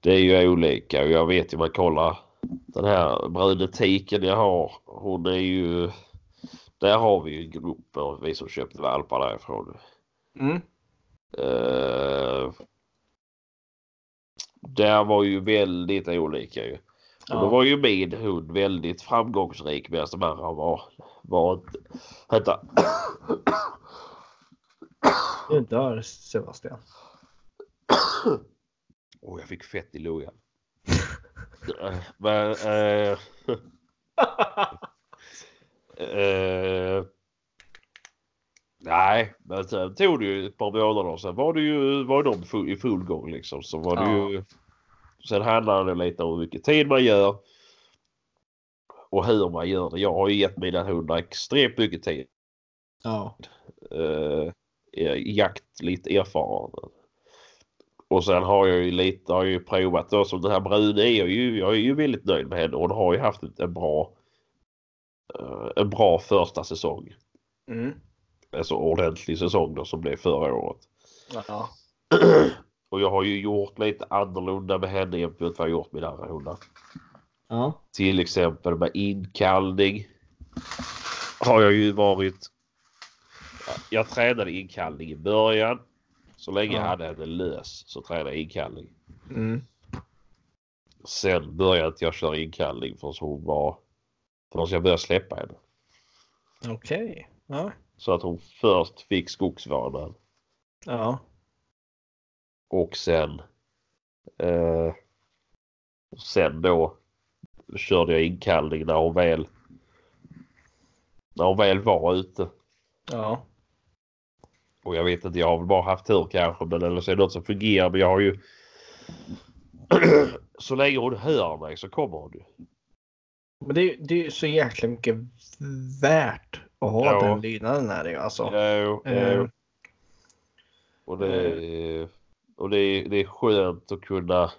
B: det är ju olika och jag vet ju man kollar den här brudetiken jag har. Hon är ju, där har vi ju en grupp och vi som köpte valpar därifrån.
A: Mm.
B: Uh, där var ju väldigt olika ju. Och då var ju min hund väldigt framgångsrik medan de andra var... var Vänta.
A: Nu dör Sebastian.
B: Åh, jag fick fett i luggen. Eh, Men... eh, eh, nej, men sen tog det ju ett par månader sen var det ju var de full, i full gång liksom. Så var det
A: Ja.
B: ju... Sen handlar det lite om hur mycket tid man gör. Och hur man gör det. Jag har ju gett mina hundar extremt mycket tid.
A: Ja.
B: eh, jakt lite erfaren. Och sen har jag ju lite, har jag ju provat då som den här Brune är jag ju, jag är ju väldigt nöjd med henne och hon har ju haft en bra eh, en bra första säsong.
A: Mm.
B: Alltså ordentlig säsong då som blev förra året.
A: Ja.
B: Och jag har ju gjort lite annorlunda med henne jämfört med vad jag gjort med andra hundar.
A: Ja.
B: Till exempel med inkallning. Har jag ju varit. Jag tränade inkallning i början. Så länge jag
A: Ja.
B: hade henne lös så tränade jag inkallning.
A: Mm.
B: Sen började jag köra inkallning förrän hon var. Förrän jag började släppa henne.
A: Okej. Ja.
B: Så att hon först fick skogsvanan
A: Ja.
B: och sen. Eh, sen då körde jag inkallning när hon väl. När hon väl var ute.
A: Ja.
B: Och jag vet inte, jag har väl bara haft tur kanske. Men eller så är det något som fungerar. Men jag har ju. så länge hon hör mig så kommer hon ju.
A: Men det, är- det är ju så jäkla mycket värt ha
B: Ja.
A: den lydnaden här ju alltså.
B: Jo, jo. Och det är, och det är, det är skönt att kunna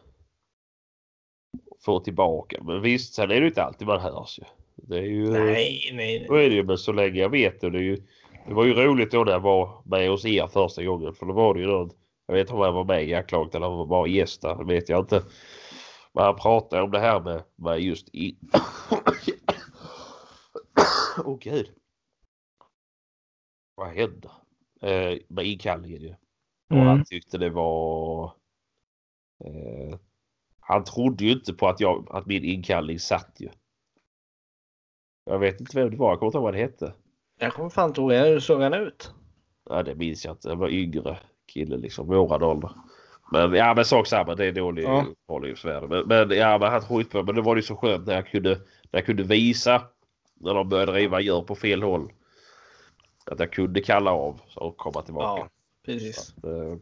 B: få tillbaka. Men visst, sen är det ju inte alltid man hörs ju. Det är ju.
A: nej, nej, nej.
B: är det ju. Men så länge jag vet det. Det, är ju, det var ju roligt då när jag var med hos er första gången. För då var det ju någon. Jag vet inte om jag var med i jaktlaget eller om jag var bara gäst där. Det vet jag inte. Men han pratar om det här med, med just i... Åh oh, gud. Hände? Eh, inkallningen ju. Och
A: Mm.
B: han tyckte det var... Eh, han trodde ju inte på att, jag, att min inkallning satt ju. Jag vet inte vem det var. Jag kommer inte ihåg vad det hette.
A: Jag kommer fan inte ihåg hur såg han ut.
B: Ja, det minns jag inte. Det var yngre kille liksom. Våran ålder. Men ja men sak samma. Det är dålig
A: Ja.
B: ja. men, men ja men han tror inte på det. Men det var ju så skönt när jag kunde, när jag kunde visa när de började driva gör på fel håll. Att jag kunde kalla av och komma tillbaka.
A: Ja, precis.
B: Eh,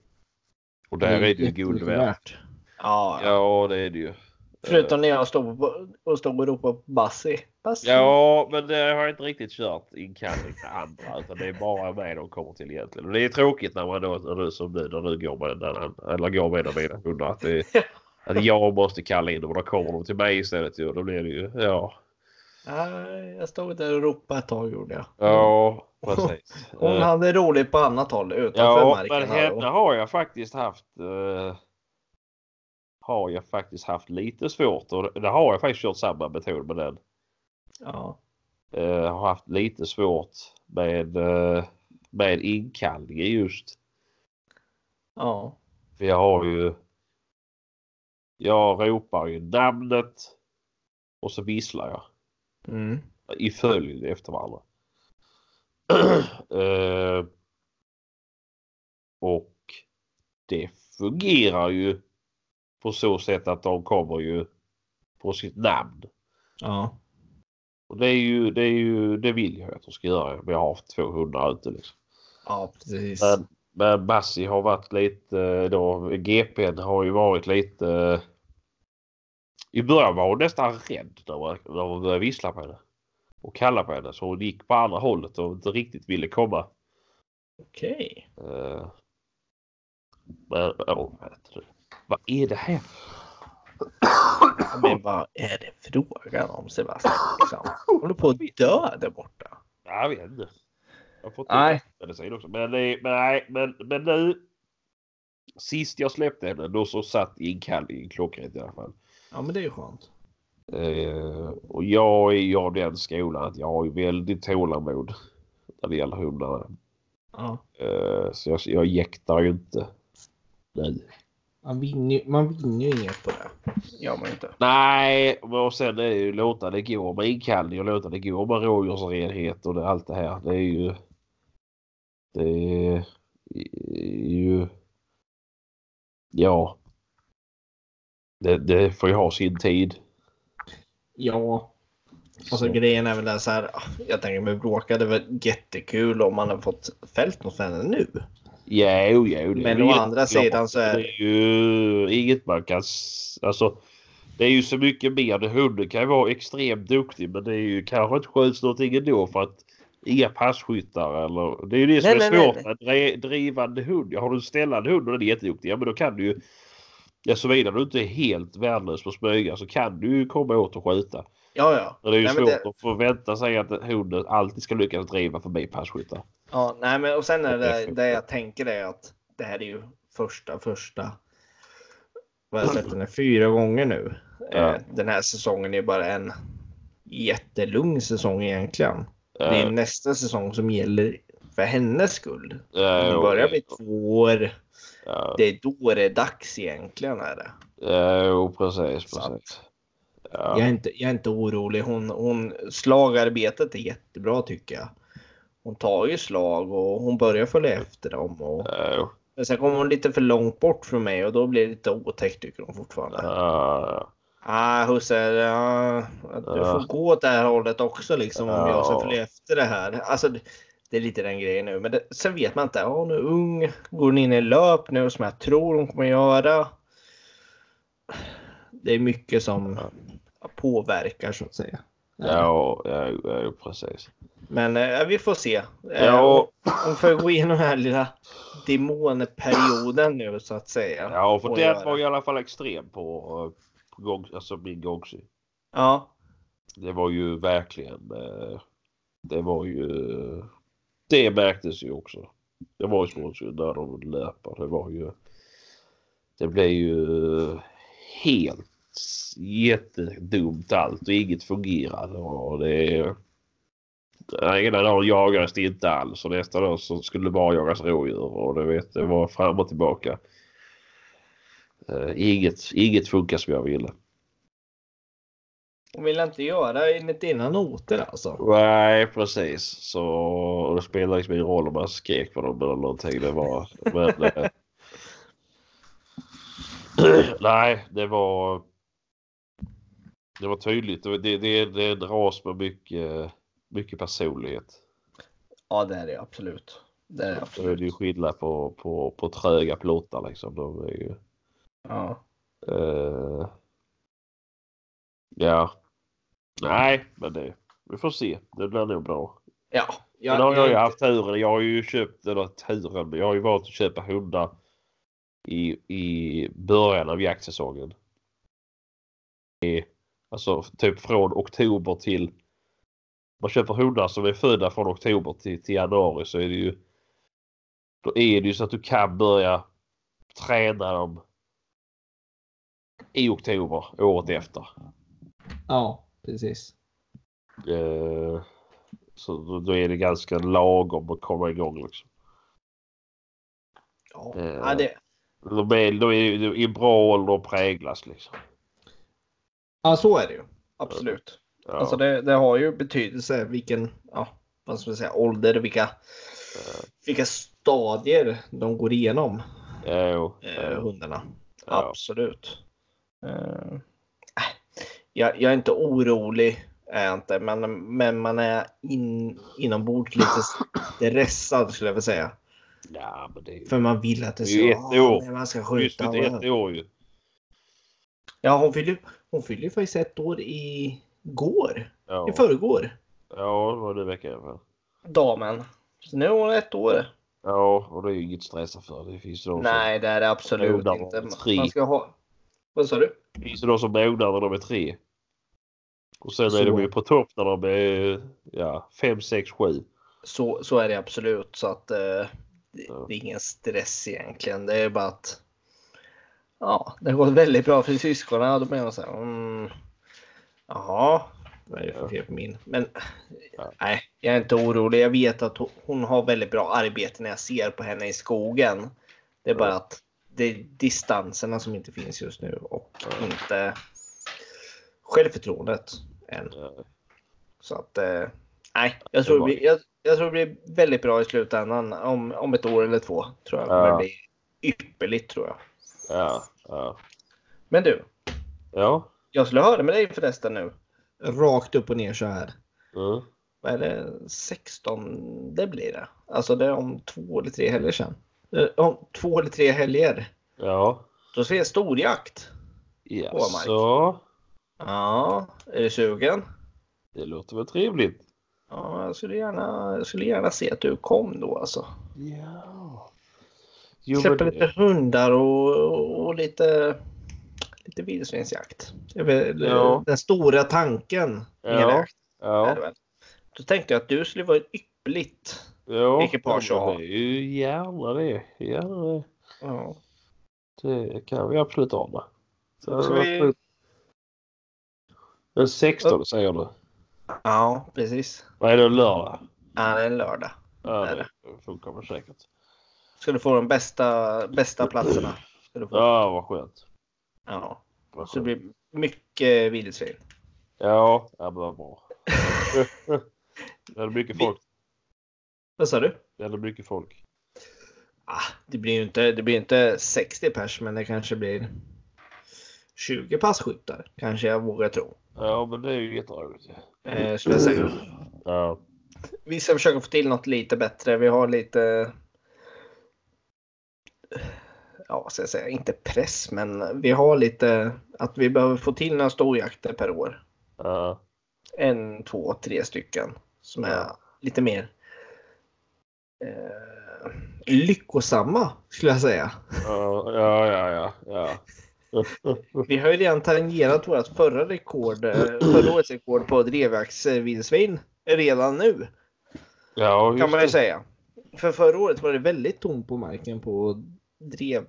B: Och där är det ju guld värt.
A: Ja, ja.
B: Ja det är det ju.
A: Förutom när jag stod på, och stod och ropade på Bassi. Bassi.
B: Ja, men det har jag inte riktigt kört inkallning till andra utan det är bara mig de kommer till egentligen. Och det är tråkigt när man då, när du som du, när du går med den där, eller går med en av mina hundar att, det, att jag måste kalla in dem och då kommer de till mig istället. Då blir det ju, ja.
A: Nej, jag stod där och ropade ett tag gjorde jag.
B: Ja, precis.
A: Hon
B: Eh,
A: hade roligt på annat håll utanför
B: Ja,
A: marken.
B: men
A: här
B: henne har jag faktiskt haft eh, har jag faktiskt haft lite svårt och det har jag faktiskt kört samma metod med den.
A: Ja.
B: Eh, har haft lite svårt med, eh, med inkallningen just.
A: Ja.
B: För jag har ju jag ropar ju namnet och så visslar jag
A: Mm.
B: i följd efter varandra. Eh, och det fungerar ju på så sätt att de kommer ju på sitt namn.
A: Ja.
B: Och det är ju, det är ju, det vill jag att de ska göra. Jag har haft två hundar ute liksom.
A: Ja, precis.
B: Men, men Bassi har varit lite då, GPn har ju varit lite i början var hon nästan rädd när man började vissla på henne. Och kalla på henne så hon gick på andra hållet och inte riktigt ville komma.
A: Okej.
B: Eh, Men, åh, vad det? Är det här?
A: Men vad är det frågan om Sebastian? Liksom? Håller på att dö där borta.
B: Jag vet inte. Jag fått
A: Nej.
B: medicin också. Men, det- men, nej, men, men nu. Sist jag släppte henne då så satt inkallningen klockrent i alla fall.
A: Ja, men det är ju skönt.
B: Eh, och jag är ju av den skolan att jag har ju väldigt tålamod när det gäller hundarna.
A: Ja.
B: Eh, så jag, jag jäktar ju inte nu.
A: Man vinner, ju- man vinner ju inget på det. Gör man inte.
B: Nej, och sen är det ju låta det gå med inkallning och låta det gå med rådjursrenhet och det, allt det här. Det är ju... Det är ju... Ja. Det, det får ju ha sin tid.
A: Ja. Alltså
B: Så.
A: grejen är väl där så här. Jag tänker med bråka. Det var jättekul om man har fått något för henne nu.
B: Jo, jo, det
A: Men å andra sidan så är-
B: Det ju inget man kan... Alltså, det är ju så mycket mer. Hunden kan ju vara extremt duktig men det är ju kanske inte sköts någonting ändå för att inga passkyttar eller... Det är ju det som
A: Nej,
B: är
A: nej,
B: svårt
A: nej,
B: med drivande hund. Har du en ställande hund och den är jätteduktig, ja men då kan du ju... Ja, såvida du inte är helt värdelös på smyga så kan du ju komma åt och skjuta.
A: Ja, ja.
B: Men det är ju
A: Nej,
B: svårt
A: det-
B: att förvänta sig att hunden alltid ska lyckas driva förbi passkyttar.
A: Ja, nej, men och sen är det det jag tänker är att det här är ju första, första. Vad jag sett den här fyra gånger nu.
B: Ja.
A: Eh, Den här säsongen är bara en jättelugn säsong egentligen. Det är
B: Eh,
A: nästa säsong som gäller för hennes skull.
B: eh,
A: Det börjar bli två år.
B: Ja.
A: Det är då det är dags egentligen. Är det.
B: Ja, jo, precis,
A: Så
B: precis. Ja.
A: Jag, är inte, jag är inte orolig. Hon, hon, slagarbetet är jättebra tycker jag. Hon tar ju slag och hon börjar följa efter dem. Och,
B: Ja,
A: men sen kommer hon lite för långt bort från mig och då blir det lite otäckt tycker hon fortfarande.
B: Ja,
A: Ah, husse, ja, du
B: Ja.
A: får gå åt det här hållet också liksom om jag ska
B: Ja.
A: följa efter det här. Alltså, det, det är lite den grejen nu. Men det, sen vet man inte. Ja, hon är ung. Går hon in i löp nu som jag tror hon kommer göra. Det är mycket som påverkar så att säga.
B: ja, ja, ja, precis.
A: Men eh, vi får se. Eh,
B: Ja.
A: Hon får gå igenom den här lilla demonperioden nu så att säga.
B: Ja, för
A: göra.
B: var i alla fall extrem på, på gång, alltså min gångsy.
A: Ja,
B: Det var ju verkligen, eh, det var ju, det märktes ju också. Det var ju svårt ju när de löper. Det var ju, det blev ju helt jättedumt allt och inget fungerade. Och det, ena dagen jagades det inte alls och nästa dag så skulle det bara jagas rådjur och det, vet, det var fram och tillbaka. Uh, inget, inget funkar som jag ville.
A: Hon ville inte göra enligt dina noter alltså?
B: Nej precis. Så och det spelar liksom ingen roll om man skrek på dem eller någonting. Det var... men, eh, nej, det var... Det var tydligt. Det, det, det är en ras med mycket, mycket personlighet.
A: Ja det är det absolut. Det är det absolut.
B: Så är det ju skillnad på, på, på tröga plåtar liksom. De är ju...
A: Ja.
B: Uh, ja. Nej, men det, vi får se. Det blir nog bra.
A: Ja.
B: Jag, men har jag, ju haft turen. Jag har ju köpt, eller turen, jag har ju valt att köpa hundar i, i början av jaktsäsongen. I, alltså typ från oktober till man köper hundar som är födda från oktober till, till januari så är det ju då är det ju så att du kan börja träna dem i oktober året efter.
A: Ja, precis.
B: Eh, så då är det ganska lagom att komma igång liksom.
A: Ja, eh, ja det.
B: De är, de är i bra ålder och präglas liksom.
A: Ja, så är det ju. Absolut. Ja. Alltså det, det, har ju betydelse vilken, ja, vad ska man säga, ålder, vilka, ja. vilka stadier de går igenom.
B: Ja, jo.
A: Eh, hundarna. Absolut. Jag, jag, är inte orolig, är jag inte, men, men man är in, inombords lite stressad skulle jag vilja säga.
B: Ja, det är...
A: För man vill att det
B: ska... ett år.
A: Man ska skjuta.
B: Just ett år ju.
A: Ja, hon fyller, hon fyller ju faktiskt ett år i går. Ja. I förrgår.
B: Ja, det var det veckan i alla fall.
A: Damen. Så nu är hon ett år.
B: Ja, och det är ju inget stressa för. Det finns de
A: Nej, det är det absolut inte. Man ska ha... Vad sa du?
B: Det finns ju de som mognar när de är tre. Och sen så. är de ju på topp när de är ja, 5, 6, 7.
A: Så, så är det absolut. Så att eh, det, ja. det är ingen stress egentligen. Det är bara att ja, det har gått väldigt bra för syskonen. Då menar man så här, mm, jaha, vad är det för fel på min? Men ja. nej, jag är inte orolig. Jag vet att hon har väldigt bra arbete när jag ser på henne i skogen. Det är bara att det är distanserna som inte finns just nu och inte självförtroendet än. Så att eh, nej, jag tror, blir, jag, jag, tror det blir väldigt bra i slutändan om, om ett år eller två. Tror jag ja. det blir ypperligt tror jag.
B: Ja, ja.
A: Men du.
B: Ja.
A: Jag skulle höra med dig förresten nu. Rakt upp och ner så här.
B: Mm.
A: Vad är det? 16 det blir det. Alltså det är om två eller tre helger sedan. Eh, om två eller tre helger.
B: Ja.
A: Då ser jag storjakt.
B: Jaså?
A: Ja, är du sugen?
B: Det låter väl trevligt.
A: Ja, jag skulle gärna, jag skulle gärna se att du kom då alltså.
B: Ja.
A: Jo, Släppa men... lite hundar och, och lite, lite vildsvinsjakt. Ja. Den stora tanken
B: ja. ja.
A: Då tänkte jag att du skulle vara ett ypperligt
B: ja,
A: ekipage att ha.
B: Gärna det. Gärna det.
A: Ja.
B: Det kan vi absolut ordna.
A: Så vi...
B: Den 16 säger du?
A: Ja, precis.
B: Vad är det, lördag?
A: Ja, det är lördag.
B: Ja, det, det funkar väl säkert.
A: Ska du få de bästa, bästa platserna. Ska du få.
B: Ja, vad skönt.
A: Ja. Vad så det blir mycket vildsvin.
B: Ja, ja vad bra. det är mycket folk.
A: Vad sa du?
B: Är mycket folk.
A: Ah, det blir ju inte, det blir inte 60 pers, men det kanske blir 20 passkyttar. Kanske jag vågar tro.
B: Ja, men det är ju jätteroligt.
A: Eh, skulle jag säga.
B: Ja.
A: Vi ska försöka få till något lite bättre. Vi har lite ja, vad ska jag säga, inte press, men vi har lite att vi behöver få till några storjakter per år.
B: Uh.
A: En, två, tre stycken som är lite mer eh, lyckosamma skulle jag säga.
B: Ja, ja, ja. ja.
A: vi har ju redan tangerat vårt förra rekord, eh, förra årets rekord på drevjaktsvildsvin redan nu.
B: Ja,
A: kan man ju säga. För förra året var det väldigt tomt på marken på drev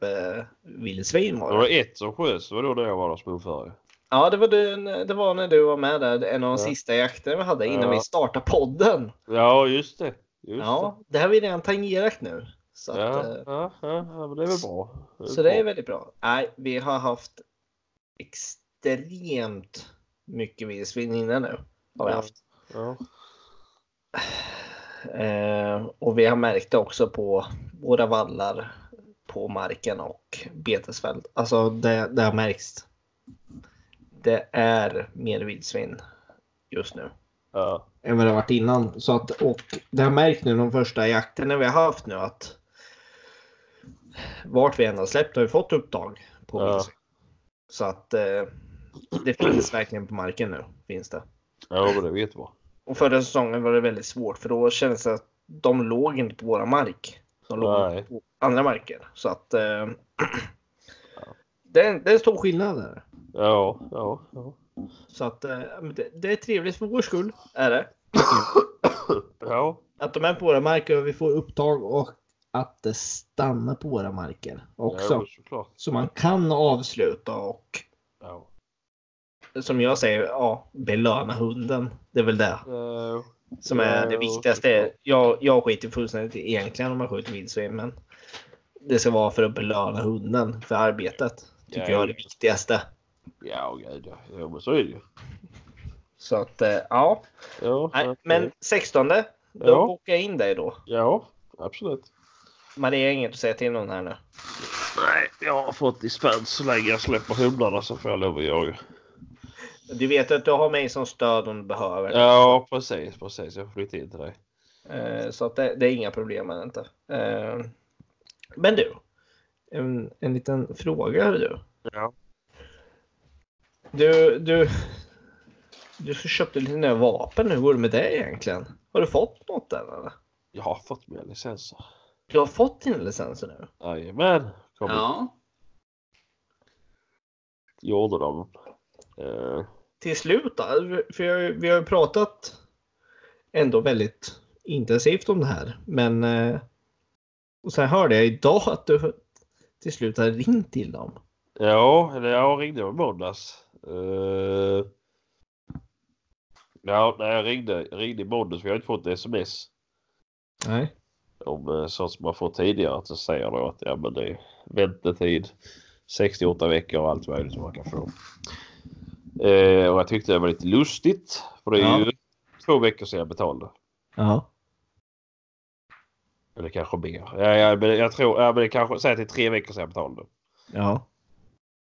A: vildsvin var
B: det. var ett som sköts, det var då jag var där som ordförande.
A: Ja, det var, du, det var när du var med där. En av de
B: Ja.
A: sista jakterna vi hade innan
B: Ja.
A: vi startade podden.
B: Ja, just det. Just
A: Ja, det har vi redan tangerat nu. Så,
B: det.
A: att,
B: Ja, ja, ja, ja, det är väl bra. Det är
A: så det är
B: bra.
A: väldigt bra. Nej, vi har haft extremt mycket vildsvin innan nu. Har vi
B: Ja.
A: haft.
B: Ja.
A: Eh, och vi har märkt det också på våra vallar på marken och betesfält. Alltså det, det har märkts. Det är mer vildsvin just nu.
B: Ja.
A: Än vad det varit innan. Så att, och det har märkt nu de första jakterna vi har haft nu att vart vi än har släppt har vi fått upptag på
B: Ja.
A: Så att eh, det finns verkligen på marken nu. Finns det.
B: ja, det vet man.
A: Och förra säsongen var det väldigt svårt för då kändes det att de låg inte på våra mark. De låg
B: Nej.
A: på andra marker. Så att eh, det, är, det är en stor skillnad där.
B: Ja, ja, ja.
A: Så att eh, det, det är trevligt för vår skull. Är det.
B: Ja,
A: Att de är på våra marker och vi får upptag och att det stannar på våra marker också.
B: ja.
A: Så man kan avsluta och
B: Ja.
A: som jag säger, ja, belöna hunden. Det är väl det
B: Eh,
A: som är det
B: Ja,
A: viktigaste. Jag, jag skiter fullständigt egentligen om man skjuter vildsvin, men det ska vara för att belöna hunden för arbetet. Tycker
B: Ja,
A: jag är det viktigaste.
B: Ja, gud ja. Jo, men så är det ju.
A: Så att, eh, ja.
B: Ja,
A: Nej, men 16, då
B: Ja.
A: bokar jag in dig då.
B: Ja, absolut.
A: Maria har inget att säga till någon här nu.
B: Nej, jag har fått dispens så länge jag släpper hundarna så får jag lov att jaga.
A: Du vet att du har mig som stöd om du behöver.
B: Ja, precis, precis. Jag får flytta in till dig.
A: Eh, Så att det, det är inga problem med det inte. Eh, Men du. En, en liten fråga du.
B: Ja.
A: Du, du, du köpte lite nya vapen. Hur går det med det egentligen? Har du fått något än eller?
B: Jag har fått mina licenser.
A: Du har fått dina licenser nu?
B: Jajamän. Kom
A: Ja.
B: Gjorde dem. Eh,
A: Till slut då? För jag, vi har ju pratat ändå väldigt intensivt om det här. Men eh, och sen hörde jag idag att du till slut har ringt till dem.
B: ja, eller jag ringde i måndags. Eh, ja, när jag ringde, ringde i måndags jag har inte fått sms.
A: Nej.
B: om eh, sånt som man får tidigare så säger då att ja men det är väntetid 68 veckor och allt möjligt som man kan få. Eh, och jag tyckte det var lite lustigt för det är
A: Ja.
B: ju två veckor sedan jag betalade.
A: Ja.
B: Eller kanske mer. Ja, ja, men jag tror, ja men det kanske, säg att det är tre veckor sedan jag betalade.
A: Ja.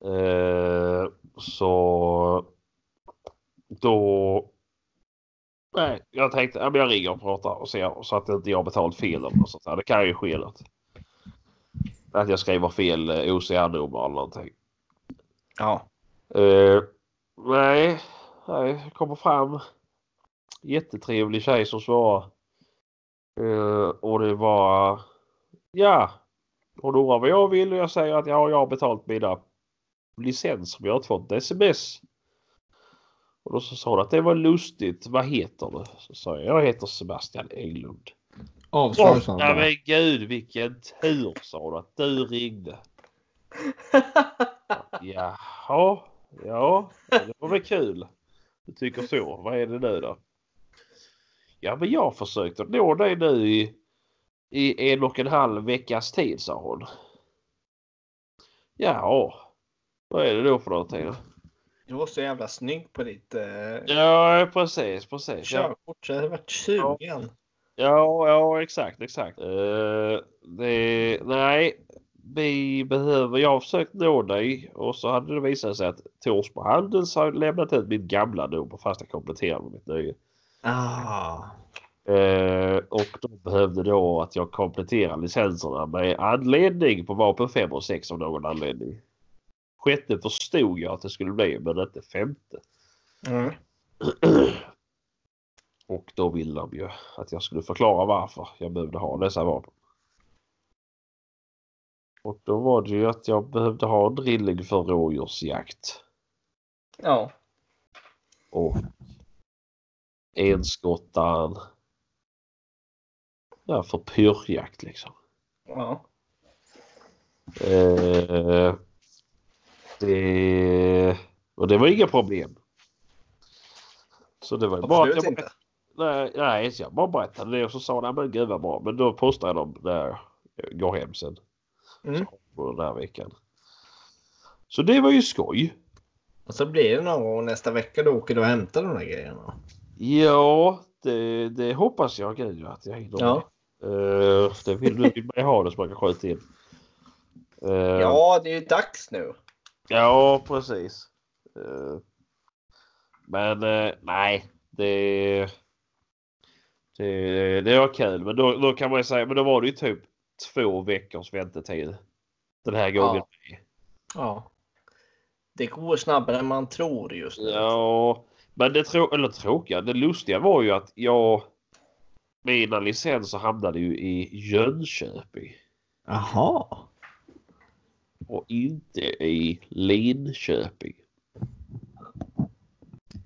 B: Eh, så då Nej, jag tänkte ja, men jag ringer och pratar och ser så att inte jag har betalt fel eller sånt där. Det kan ju ske något. Att jag skriver fel eh, OCR-nummer eller någonting.
A: Ja.
B: Eh, nej, nej, kommer fram. Jättetrevlig tjej som svarar. Eh, och det var ja. Hon undrar vad jag vill och jag säger att ja, jag har betalt mina licenser men jag har inte fått sms. Och då så sa hon att det var lustigt. Vad heter du? Så sa jag, jag heter Sebastian Englund.
A: Avslag sa han bara.
B: men gud vilken tur sa hon att du ringde. Jaha, ja, det var väl kul. Du tycker så. Vad är det nu då? Ja, men jag försökte nå dig nu i, i en och en halv veckas tid, sa hon. Ja, vad är det då för någonting? då?
A: Du var så jävla snygg på ditt eh,
B: Ja, precis, precis. Ja,
A: körkort så jag hade varit sugen.
B: ja, ja exakt, exakt. Eh, det, nej, vi behöver, jag har försökt nå dig och så hade det visat sig att Torsby Handels har lämnat ut mitt gamla nummer fast jag kompletterade med mitt nya.
A: Ah.
B: Eh, och de behövde då att jag kompletterar licenserna med anledning på vapen 5 och 6 av någon anledning. Sjätte förstod jag att det skulle bli men inte femte.
A: Mm.
B: Och då ville de ju att jag skulle förklara varför jag behövde ha dessa vapen. Och då var det ju att jag behövde ha en drilling för rådjursjakt.
A: Ja.
B: Och enskottaren. Ja, för pyrjakt liksom.
A: Ja.
B: Eh, det... Och det var inga problem. Så det var ju bara...
A: Absolut
B: Jag,
A: inte.
B: nej, nej, så jag bara berättade det och så sa han men gud vad bra. Men då postade jag dem när jag går hem sen.
A: Mm.
B: På den här veckan. Så det var ju skoj.
A: Och så blir det någon gång nästa vecka då åker du och hämtar de där grejerna.
B: Ja, det, det hoppas jag gud att jag hinner.
A: Ja.
B: Uh, det vill du vill man ju ha det så man kan skjuta in. Eh,
A: Ja, det är ju dags nu.
B: Ja, precis. Eh, Men eh, nej, det, det, det var kul. Men då, då kan man ju säga, men då var det ju typ två veckors väntetid. Den här gången.
A: Ja. Det går snabbare än man tror just nu.
B: Ja, men det trå eller tråkiga, det lustiga var ju att jag mina licenser hamnade ju i Jönköping
A: Jaha.
B: Och inte i Linköping.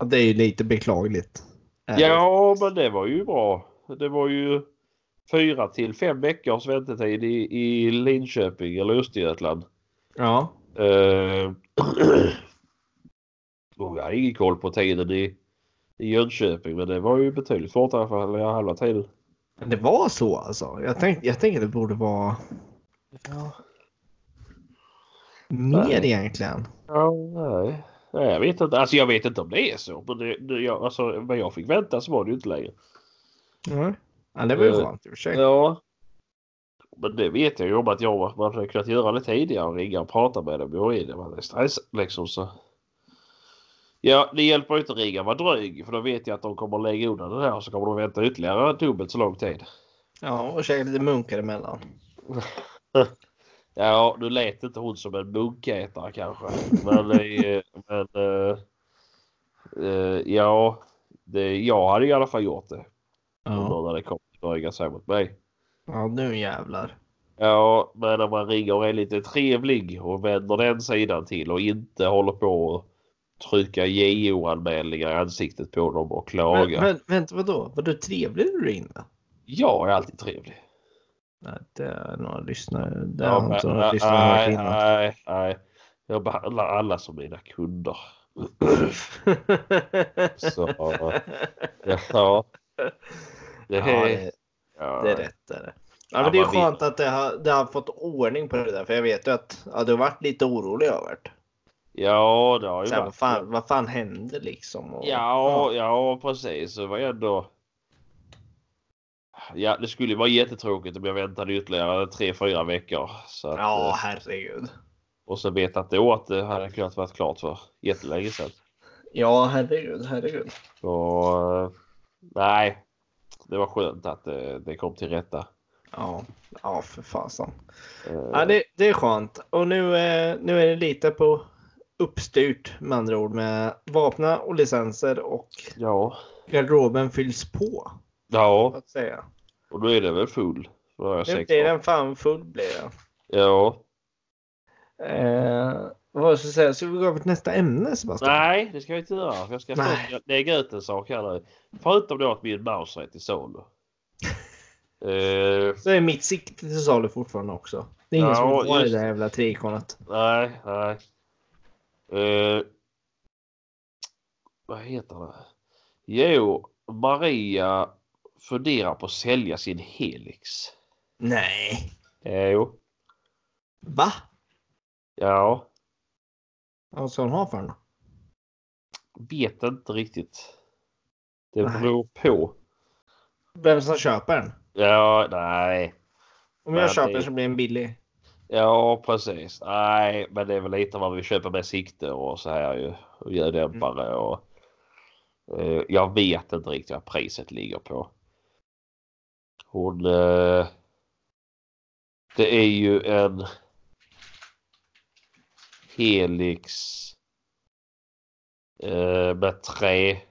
A: Det är ju lite beklagligt.
B: Ja, men det var ju bra. Det var ju fyra till fem veckors väntetid i, i Linköping eller Östergötland.
A: Ja.
B: Uh, och jag hade ingen koll på tiden i, i Jönköping men det var ju betydligt fortare för halva tiden.
A: Men det var så alltså. Jag tänkte, jag tänkte det borde vara
B: Ja,
A: mer egentligen.
B: ja nej. nej. Jag vet inte. Alltså jag vet inte om det är så. Men det, det, jag, alltså, vad jag fick vänta så var det ju inte längre.
A: Mm. Ja, det var ju
B: Eh,
A: skönt i och för sig.
B: Ja. Men det vet jag ju om att jag man hade kunnat göra det tidigare och ringa och prata med dem. Jag är det var stress liksom så. Ja, det hjälper ju inte att ringa och vara dryg för då vet jag att de kommer lägga undan det här och så kommer de vänta ytterligare dubbelt så lång tid.
A: Ja, och käka lite munkar emellan.
B: Ja, nu lät inte hon som en munkätare kanske. Men, eh, men eh, ja, det, jag hade i alla fall gjort det. Om
A: Ja,
B: någon hade kommit och drygat sig mot mig.
A: ja nu jävlar.
B: Ja, men när man ringer och är lite trevlig och vänder den sidan till och inte håller på och trycka JO-anmälningar i ansiktet på dem och klaga.
A: Men, men vänta, vadå? Var du trevlig när du ringde?
B: Jag är alltid trevlig.
A: Nej, det är några lyssnare. Det
B: Ja,
A: har inte några
B: nej,
A: lyssnare
B: nej,
A: innan.
B: nej, nej. Jag behandlar alla som mina kunder. Så, ja. Det
A: ja,
B: är, ja,
A: det är rätt. Är det. Ja,
B: Ja,
A: men det är skönt att det har, det har fått ordning på det där. För jag vet ju att ja, du har varit lite orolig över det.
B: Ja, det har ju
A: här,
B: varit.
A: vad, fan, vad fan hände liksom? Och,
B: Ja, ja precis. Det var ändå... Ja, det skulle vara jättetråkigt om jag väntade ytterligare tre, fyra veckor. Så att,
A: Ja,
B: eh,
A: herregud.
B: Och så vetat då att det hade kunnat varit klart för jättelänge sedan.
A: Ja, herregud, herregud.
B: Så eh, nej, det var skönt att det, det kom till rätta.
A: Ja, ja för fasen.
B: Eh,
A: Ja, det, det är skönt. Och nu, eh, nu är det lite på uppstyrt med andra ord med vapna och licenser och
B: Ja,
A: garderoben fylls på.
B: Ja,
A: att säga.
B: Och då är det väl full. Då har jag
A: Nu blir den fan full blir den.
B: Ja,
A: Eh, vad ska jag säga? Ska vi gå över till nästa ämne Sebastian?
B: nej det ska vi inte göra. Jag ska
A: Nej.
B: först lägga ut en sak här nu. Förutom då att min mouse är till salu. Eh,
A: Så är mitt sikte till salu fortfarande också. Det är ingen
B: Ja,
A: som vill ha det där jävla treikonet.
B: nej, nej. Eh, vad heter det? Jo, Maria funderar på att sälja sin Helix.
A: Nej.
B: Eh, jo,
A: Va?
B: ja,
A: Vad ska hon ha för den?
B: vet inte riktigt. Det
A: Nej.
B: beror på.
A: Vem som köper den?
B: Ja, nej.
A: Om
B: Men
A: jag köper
B: det-
A: så blir den billig.
B: Ja, precis. Nej, men det är väl lite vad vi köper med sikte och så här ju. Och ljuddämpare och. Eh, jag vet inte riktigt vad priset ligger på. Hon. Eh, det är ju en. Helix. Eh, med trä.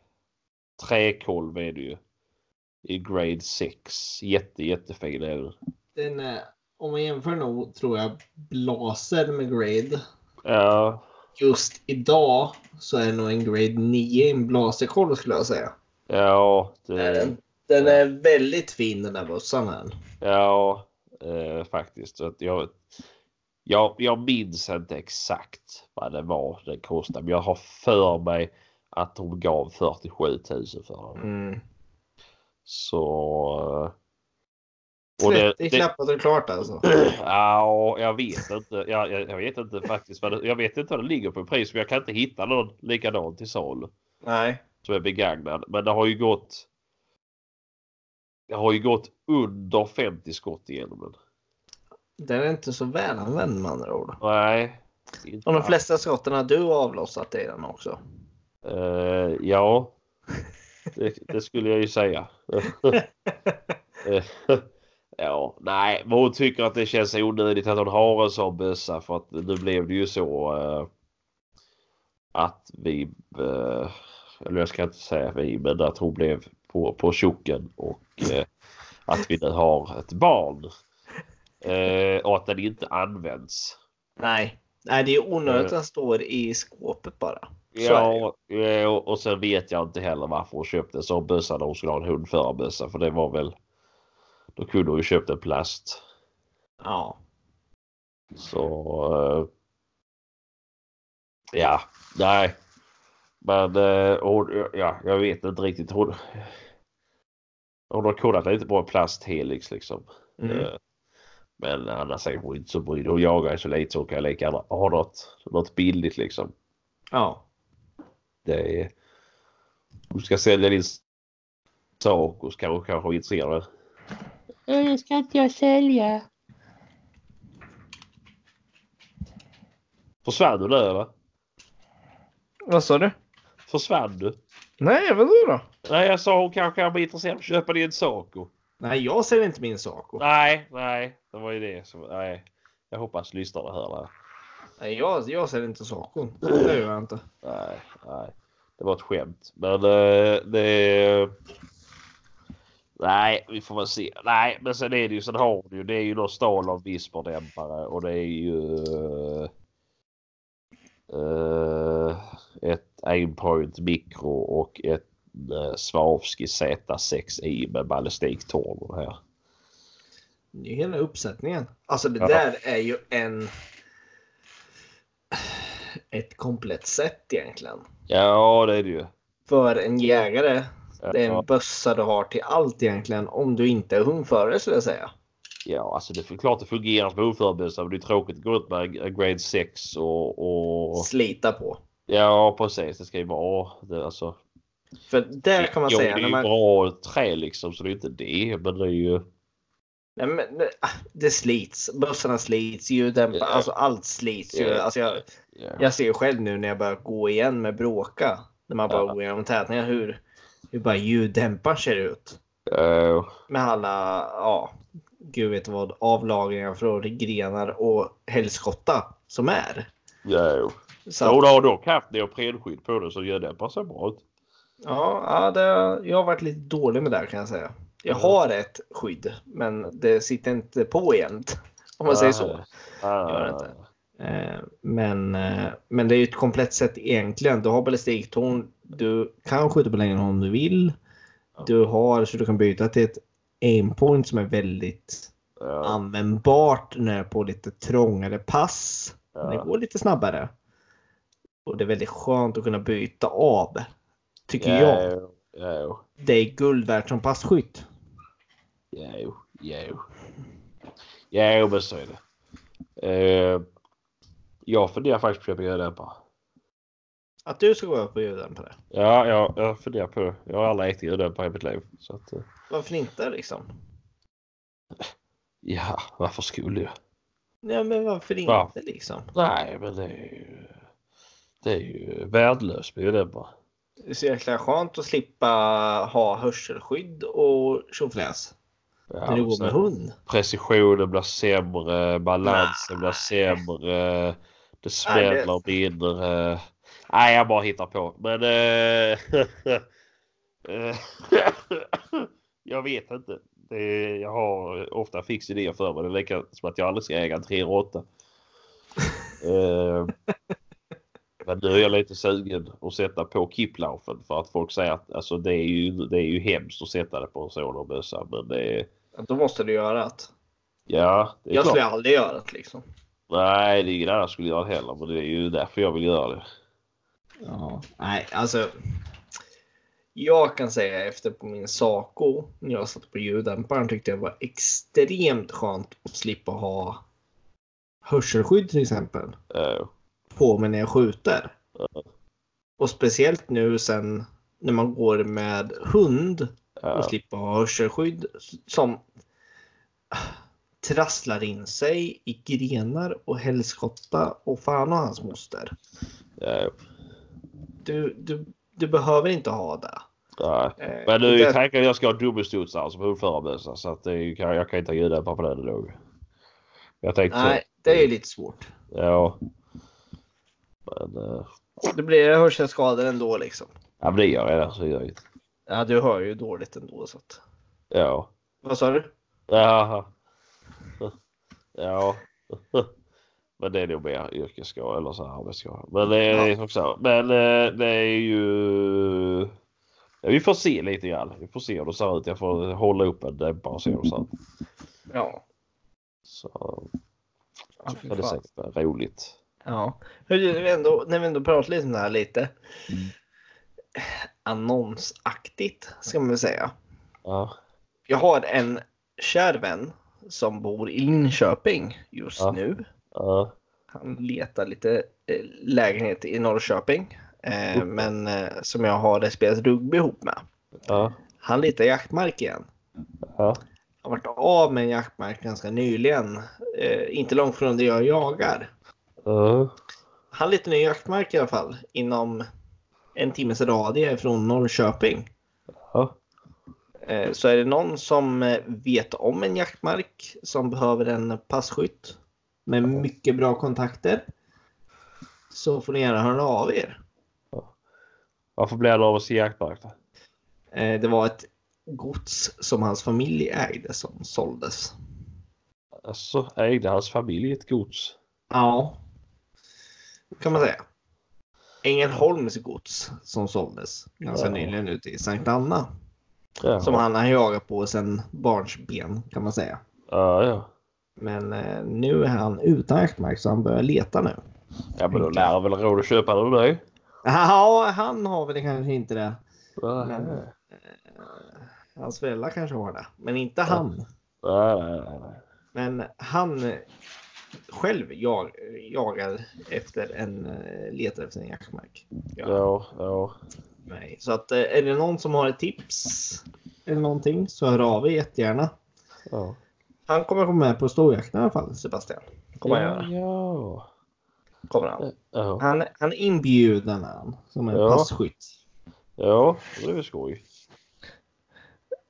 B: Träkolv är det ju. I grade 6. Jätte jättefin är den.
A: Den är, om man jämför nog tror jag Blaser med Grade.
B: Ja.
A: Just idag så är det nog en Grade 9 i en Blaserkolv skulle jag säga.
B: Ja,
A: Det är
B: det,
A: den. Den är väldigt fin den där bössan här.
B: ja eh, faktiskt. Så att jag, Jag, jag minns inte exakt vad det var det kostade. Men jag har för mig att de gav 47 000 för den.
A: Mm.
B: Så...
A: 30 klappat och klart alltså.
B: Ja, jag vet inte. Jag, jag, jag, vet inte faktiskt. Vad det, jag vet inte vad det ligger på pris. Men jag kan inte hitta någon likadan till salu.
A: Nej.
B: Som är begagnad. Men det har ju gått. Det har ju gått under 50 skott igenom den.
A: Den är inte så välanvänd med andra ord.
B: Nej.
A: Och de flesta skotten har du avlossat i den också.
B: Uh, ja. Det, det, skulle jag ju säga. ja, nej, men hon tycker att det känns onödigt att hon har en sån bössa för att nu blev det ju så uh, att vi, uh, eller jag ska inte säga vi, men att hon blev på, på tjocken och att vi nu har ett barn. och att den inte används.
A: Nej, nej det är onödigt att den står i skåpet bara.
B: Ja, ja, och sen vet jag inte heller varför hon köpte en sån bössa när hon skulle ha en hundförarbössa. För det var väl... Då kunde hon ju köpt en plast.
A: Ja.
B: Så... Ja, nej. Men hon, ja, jag vet inte riktigt. Hon, hon har kollat lite på en plasthelix liksom. Mm. Uh, men annars är hon inte så brydd. Hon jagar så lite så hon kan lika gärna ha något, något billigt liksom.
A: Ja.
B: Det är... Du ska sälja din sak och ska du kanske vara intresserad.
C: Det ska inte jag sälja.
B: Försvann du där eller?
A: Vad sa du?
B: Försvann du?
A: Nej, vadå då?
B: Nej, jag sa hon kanske kan bli intresserad av att köpa din Saco.
A: Nej, jag säljer inte min Saco.
B: Nej, nej, det var ju det som... Nej, jag hoppas lyssnarna hör det.
A: Nej, jag, jag ser inte Saco. Det gör jag inte.
B: Nej, nej. Det var ett skämt. Men uh, det... Nej, vi får väl se. Nej, men sen är det ju, sen har du ju, det är ju då stål och visperdämpare och det är ju uh, ett aimpoint mikro och ett uh, Swarovski Z6i med ballistiktorn här.
A: Det är hela uppsättningen. Alltså det ja. där är ju en ett komplett set egentligen.
B: Ja, det är det ju.
A: För en jägare. Det är en bössa du har till allt egentligen. Om du inte är hundförare skulle jag säga.
B: Ja, alltså det är klart det fungerar som hundförarbössa. Men det är tråkigt att gå ut med grade 6 och, och...
A: Slita på.
B: Ja, precis. Det ska ju vara det alltså.
A: För där kan man
B: jo,
A: säga.
B: Det är ju man... bra trä liksom så det är inte det. Men det är ju.
A: Nej, men, ah, det slits. Bössorna slits. Ljuddämpare. Yeah. Alltså allt slits ju. Yeah. Alltså, jag, yeah. jag ser själv nu när jag börjar gå igen med bråka. När man bara ja. går igenom tätningar hur, hur bara ljuddämparen ser ut.
B: Uh.
A: Med alla, ja, gud vet vad, avlagringar från grenar och helskotta som är.
B: Ja, så jo, du har dock haft neoprenskydd på det så ljuddämparen ser bra ut.
A: Ja, ja det, jag har varit lite dålig med det kan jag säga. Jag har ett skydd men det sitter inte på jämt. Om man säger så. Gör inte. Eh, men, eh, men det är ju ett komplett sätt egentligen. Du har ballistiktorn. Du kan skjuta på längden om du vill. Du har så du kan byta till ett aimpoint som är väldigt ja. användbart när på lite trångare pass. Ja. Det går lite snabbare. Och det är väldigt skönt att kunna byta av. Tycker ja, jag.
B: Ja,
A: det är guld värt som passkytt.
B: Jo, jo. Jo, men så är det. Uh, jag funderar faktiskt på att köpa ljuddämpare.
A: Att du ska gå upp på ljuddämpare?
B: Ja, jag, jag funderar på det. Jag har aldrig ägt ljuddämpare i mitt liv. Så att, uh...
A: Varför inte liksom?
B: Ja, varför skulle jag?
A: Ja, men varför inte Va? liksom?
B: Nej, men det är ju, det är ju värdelöst med ljuddämpare.
A: Det är så jäkla skönt att slippa ha hörselskydd och tjofräs. Ja, när du går med hund.
B: Precisionen blir sämre, balansen blir sämre, det smäller mindre. Nej, jag bara hittar på. Men... Äh, jag vet inte. Det, jag har ofta fix idéer för mig. Det är lika som att jag aldrig ska äga en 308. uh, men nu är jag lite sugen att sätta på Kiplaufen för att folk säger att alltså, det, är ju, det är ju hemskt att sätta det på en sådan bössa. Men det är...
A: Då måste du göra det.
B: Ja, det är
A: Jag
B: klart.
A: skulle aldrig göra det liksom.
B: Nej, det är ingen annan skulle göra det heller. Men det är ju därför jag vill göra det.
A: Ja, nej, alltså. Jag kan säga efter på min Saco när jag satt på ljuddämparen tyckte jag var extremt skönt att slippa ha hörselskydd till exempel
B: Ja.
A: På mig när jag skjuter.
B: Ja.
A: Och speciellt nu sen när man går med hund
B: Ja.
A: och slippa ha hörselskydd som trasslar in sig i grenar och helskotta och fan och hans moster.
B: Ja.
A: Du, du, du behöver inte ha det.
B: Nej.
A: Eh,
B: Men nu är tanken att jag ska ha dubbelstudsare som hundförarmössa så att det kan, jag kan inte ljuddämpare på den då. Jag tänkte
A: Nej, det är lite svårt.
B: Ja. Men, eh,
A: Det blir hörselskador ändå liksom.
B: ja, men det gör jag så gör jag inte.
A: Ja, du hör ju dåligt ändå så att.
B: Ja.
A: Vad sa du?
B: Jaha. Ja. Men det är nog mer yrkesskada eller så här arbetsskada. Men det är
A: Ja.
B: som så. Men eh, det är ju. Ja, vi får se lite grann. Vi får se hur det ser ut. Jag får hålla upp en dämpare och se hur det ser ut.
A: Ja.
B: Så
A: Ja,
B: är det
A: fan.
B: säkert roligt.
A: Ja. Hörru, när vi ändå, när vi ändå pratar lite om det här lite.
B: Mm.
A: Annonsaktigt ska man väl säga.
B: Ja.
A: Jag har en kär vän som bor i Linköping just
B: Ja.
A: nu.
B: Ja.
A: Han letar lite eh, lägenhet i Norrköping. Eh, men eh, som jag har spelat rugby ihop med.
B: Ja.
A: Han letar jaktmark igen.
B: Ja.
A: har varit av med en jaktmark ganska nyligen. Eh, inte långt från där jag jagar.
B: Ja.
A: Han letar ny jaktmark i alla fall inom en timmes radie från Norrköping. Eh, så är det någon som eh, vet om en jaktmark som behöver en passkytt med mycket bra kontakter så får ni gärna höra av er.
B: Varför blev det av oss i jaktmark då?
A: Eh, det var ett gods som hans familj ägde som såldes.
B: Alltså ägde hans familj ett gods?
A: Ja, kan man säga. Ängelholms gods som såldes ganska
B: Ja.
A: nyligen ute i Sankt Anna.
B: Ja.
A: Som han har jagat på sedan barnsben kan man säga.
B: Ja, ja.
A: Men eh, nu är han utan jaktmark så han börjar leta nu.
B: Ja men då lär han väl råd att köpa den dig?
A: Ja, han har väl kanske inte det.
B: Nej,
A: Men-
B: nej,
A: Hans föräldrar kanske har det, men inte han. Men han eh, själv jag, jagar efter en, eh, letar efter en jaktmark. Ja.
B: Ja, ja.
A: Nej. Så att eh, är det någon som har ett tips eller någonting så hör av er jättegärna.
B: ja.
A: Han kommer komma med på storjakten i alla fall, Sebastian. Kommer han
B: ja,
A: göra.
B: ja.
A: Kommer han.
B: Ja,
A: Han, han är inbjuden han, som en
B: Ja.
A: passkytt.
B: ja det är väl skoj.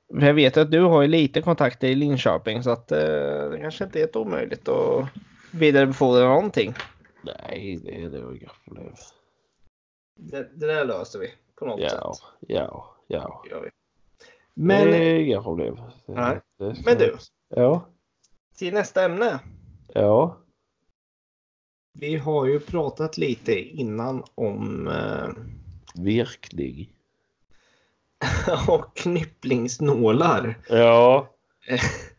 A: Jag vet att du har ju lite kontakter i Linköping så att eh, det kanske inte är helt omöjligt att vidarebefordra någonting.
B: Nej, det är nog inga problem.
A: Det, det där löser vi på något
B: Ja,
A: sätt.
B: ja, ja.
A: Vi.
B: Men, det är inga problem.
A: Nej.
B: ska-
A: Men du.
B: Ja,
A: till nästa ämne.
B: ja.
A: Vi har ju pratat lite innan om eh,
B: Virkning.
A: och knypplingsnålar.
B: Ja.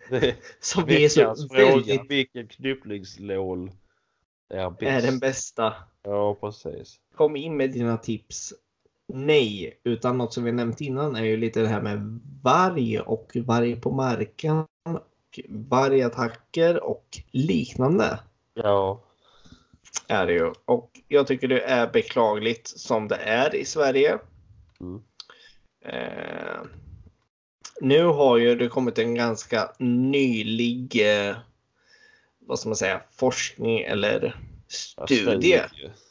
A: Som vi är så väldigt
B: Vilken knypplingslål är bäst?
A: är den bästa.
B: Ja, precis.
A: Kom in med dina tips. Nej, utan något som vi nämnt innan är ju lite det här med varg och varg på marken. Och vargattacker och liknande
B: Ja.
A: är det ju. Och jag tycker det är beklagligt som det är i Sverige.
B: Mm.
A: Eh, nu har ju det kommit en ganska nylig, eh, vad ska man säga, forskning eller studie.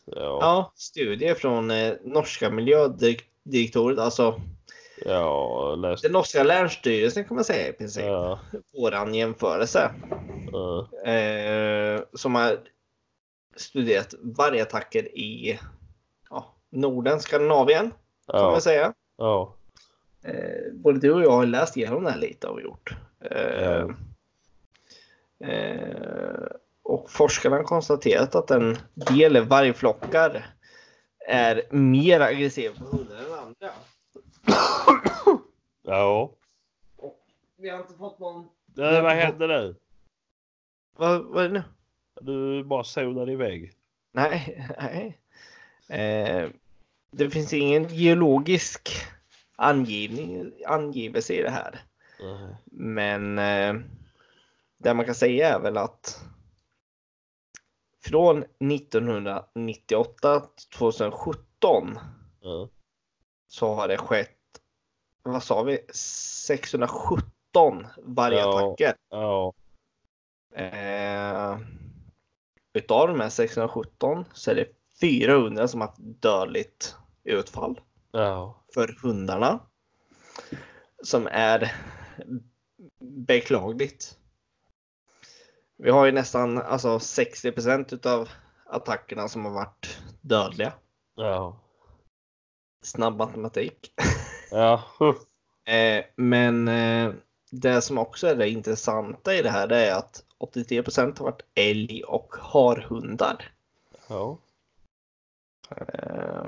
B: Ja.
A: Ja, studie från eh, norska miljödirektoret, alltså
B: Ja, jag läste.
A: den norska länsstyrelsen kan man säga i princip.
B: Ja.
A: Våran jämförelse.
B: Ja.
A: Eh, som har studerat vargattacker i ja, Norden, Skandinavien kan man säga.
B: Ja.
A: Eh, både du och jag har läst igenom det här lite har vi gjort. Eh, eh, och forskarna har konstaterat att en del vargflockar är mer aggressiva på hundar än andra.
B: Ja.
A: Vi har inte fått någon...
B: Nej, vad hände nu?
A: Vad, vad är det nu?
B: Du bara zonade iväg.
A: Nej, nej. Eh, det finns ingen geologisk angivning, angivelse i det här.
B: Nej.
A: Men eh, det man kan säga är väl att från 1998 till 2017
B: Ja.
A: så har det skett, vad sa vi, 617 vargattacker.
B: Ja.
A: Eh, utav de här 617 så är det 400 som har haft dödligt utfall
B: Ja.
A: för hundarna. Som är beklagligt. Vi har ju nästan alltså 60% utav attackerna som har varit dödliga.
B: Ja.
A: Snabb matematik.
B: Ja.
A: Eh, men eh, det som också är det intressanta i det här det är att 83% har varit älg och harhundar.
B: Ja.
A: Eh,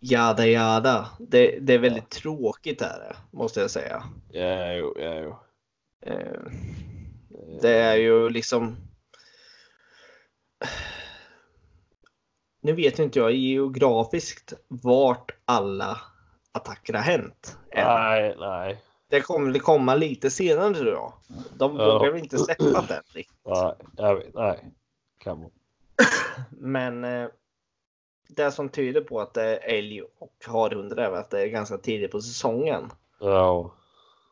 A: jada jada. Det, det är väldigt tråkigt är det, måste jag säga.
B: Ja, jo, ja, jo.
A: Eh, det är ju liksom. Nu vet inte jag geografiskt vart alla attacker har hänt. än.
B: Nej, nej.
A: Det kommer det komma lite senare tror jag. De
B: Ja.
A: vågar väl inte släppa den riktigt.
B: Nej, jag vet, nej. Kan man.
A: Men eh, det som tyder på att det är älg och harhundar är att det är ganska tidigt på säsongen.
B: Ja.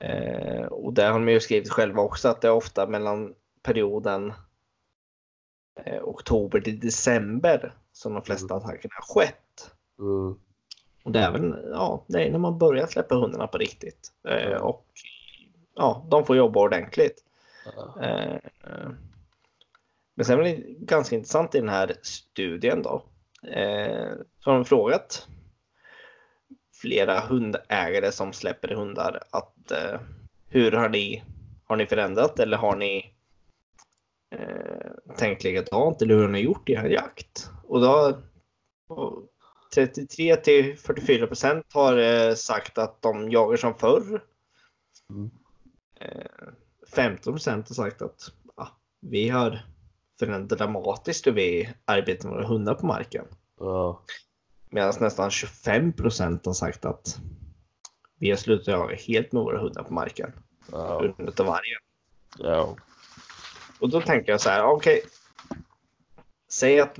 A: Eh, och det har de ju skrivit själva också att det är ofta mellan perioden eh, oktober till december som de flesta attackerna har skett.
B: Mm.
A: Och det är väl ja, det är när man börjar släppa hundarna på riktigt. Eh, och ja, de får jobba ordentligt. Eh. Men sen är det ganska intressant i den här studien då. Eh, så har de frågat flera hundägare som släpper hundar att eh, hur har ni, har ni förändrat eller har ni eh, tänkt likadant eller hur har ni gjort i er jakt? Och då och 33 till 44 procent har eh, sagt att de jagar som förr.
B: Mm.
A: Eh, 15 procent har sagt att ja, vi har förändrat dramatiskt hur vi arbetar med våra hundar på marken.
B: Ja.
A: Medan nästan 25 procent har sagt att vi har slutat jaga helt med våra hundar på marken.
B: Ja.
A: På grund av vargen.
B: Ja.
A: Och då tänker jag så här, okej. Säg att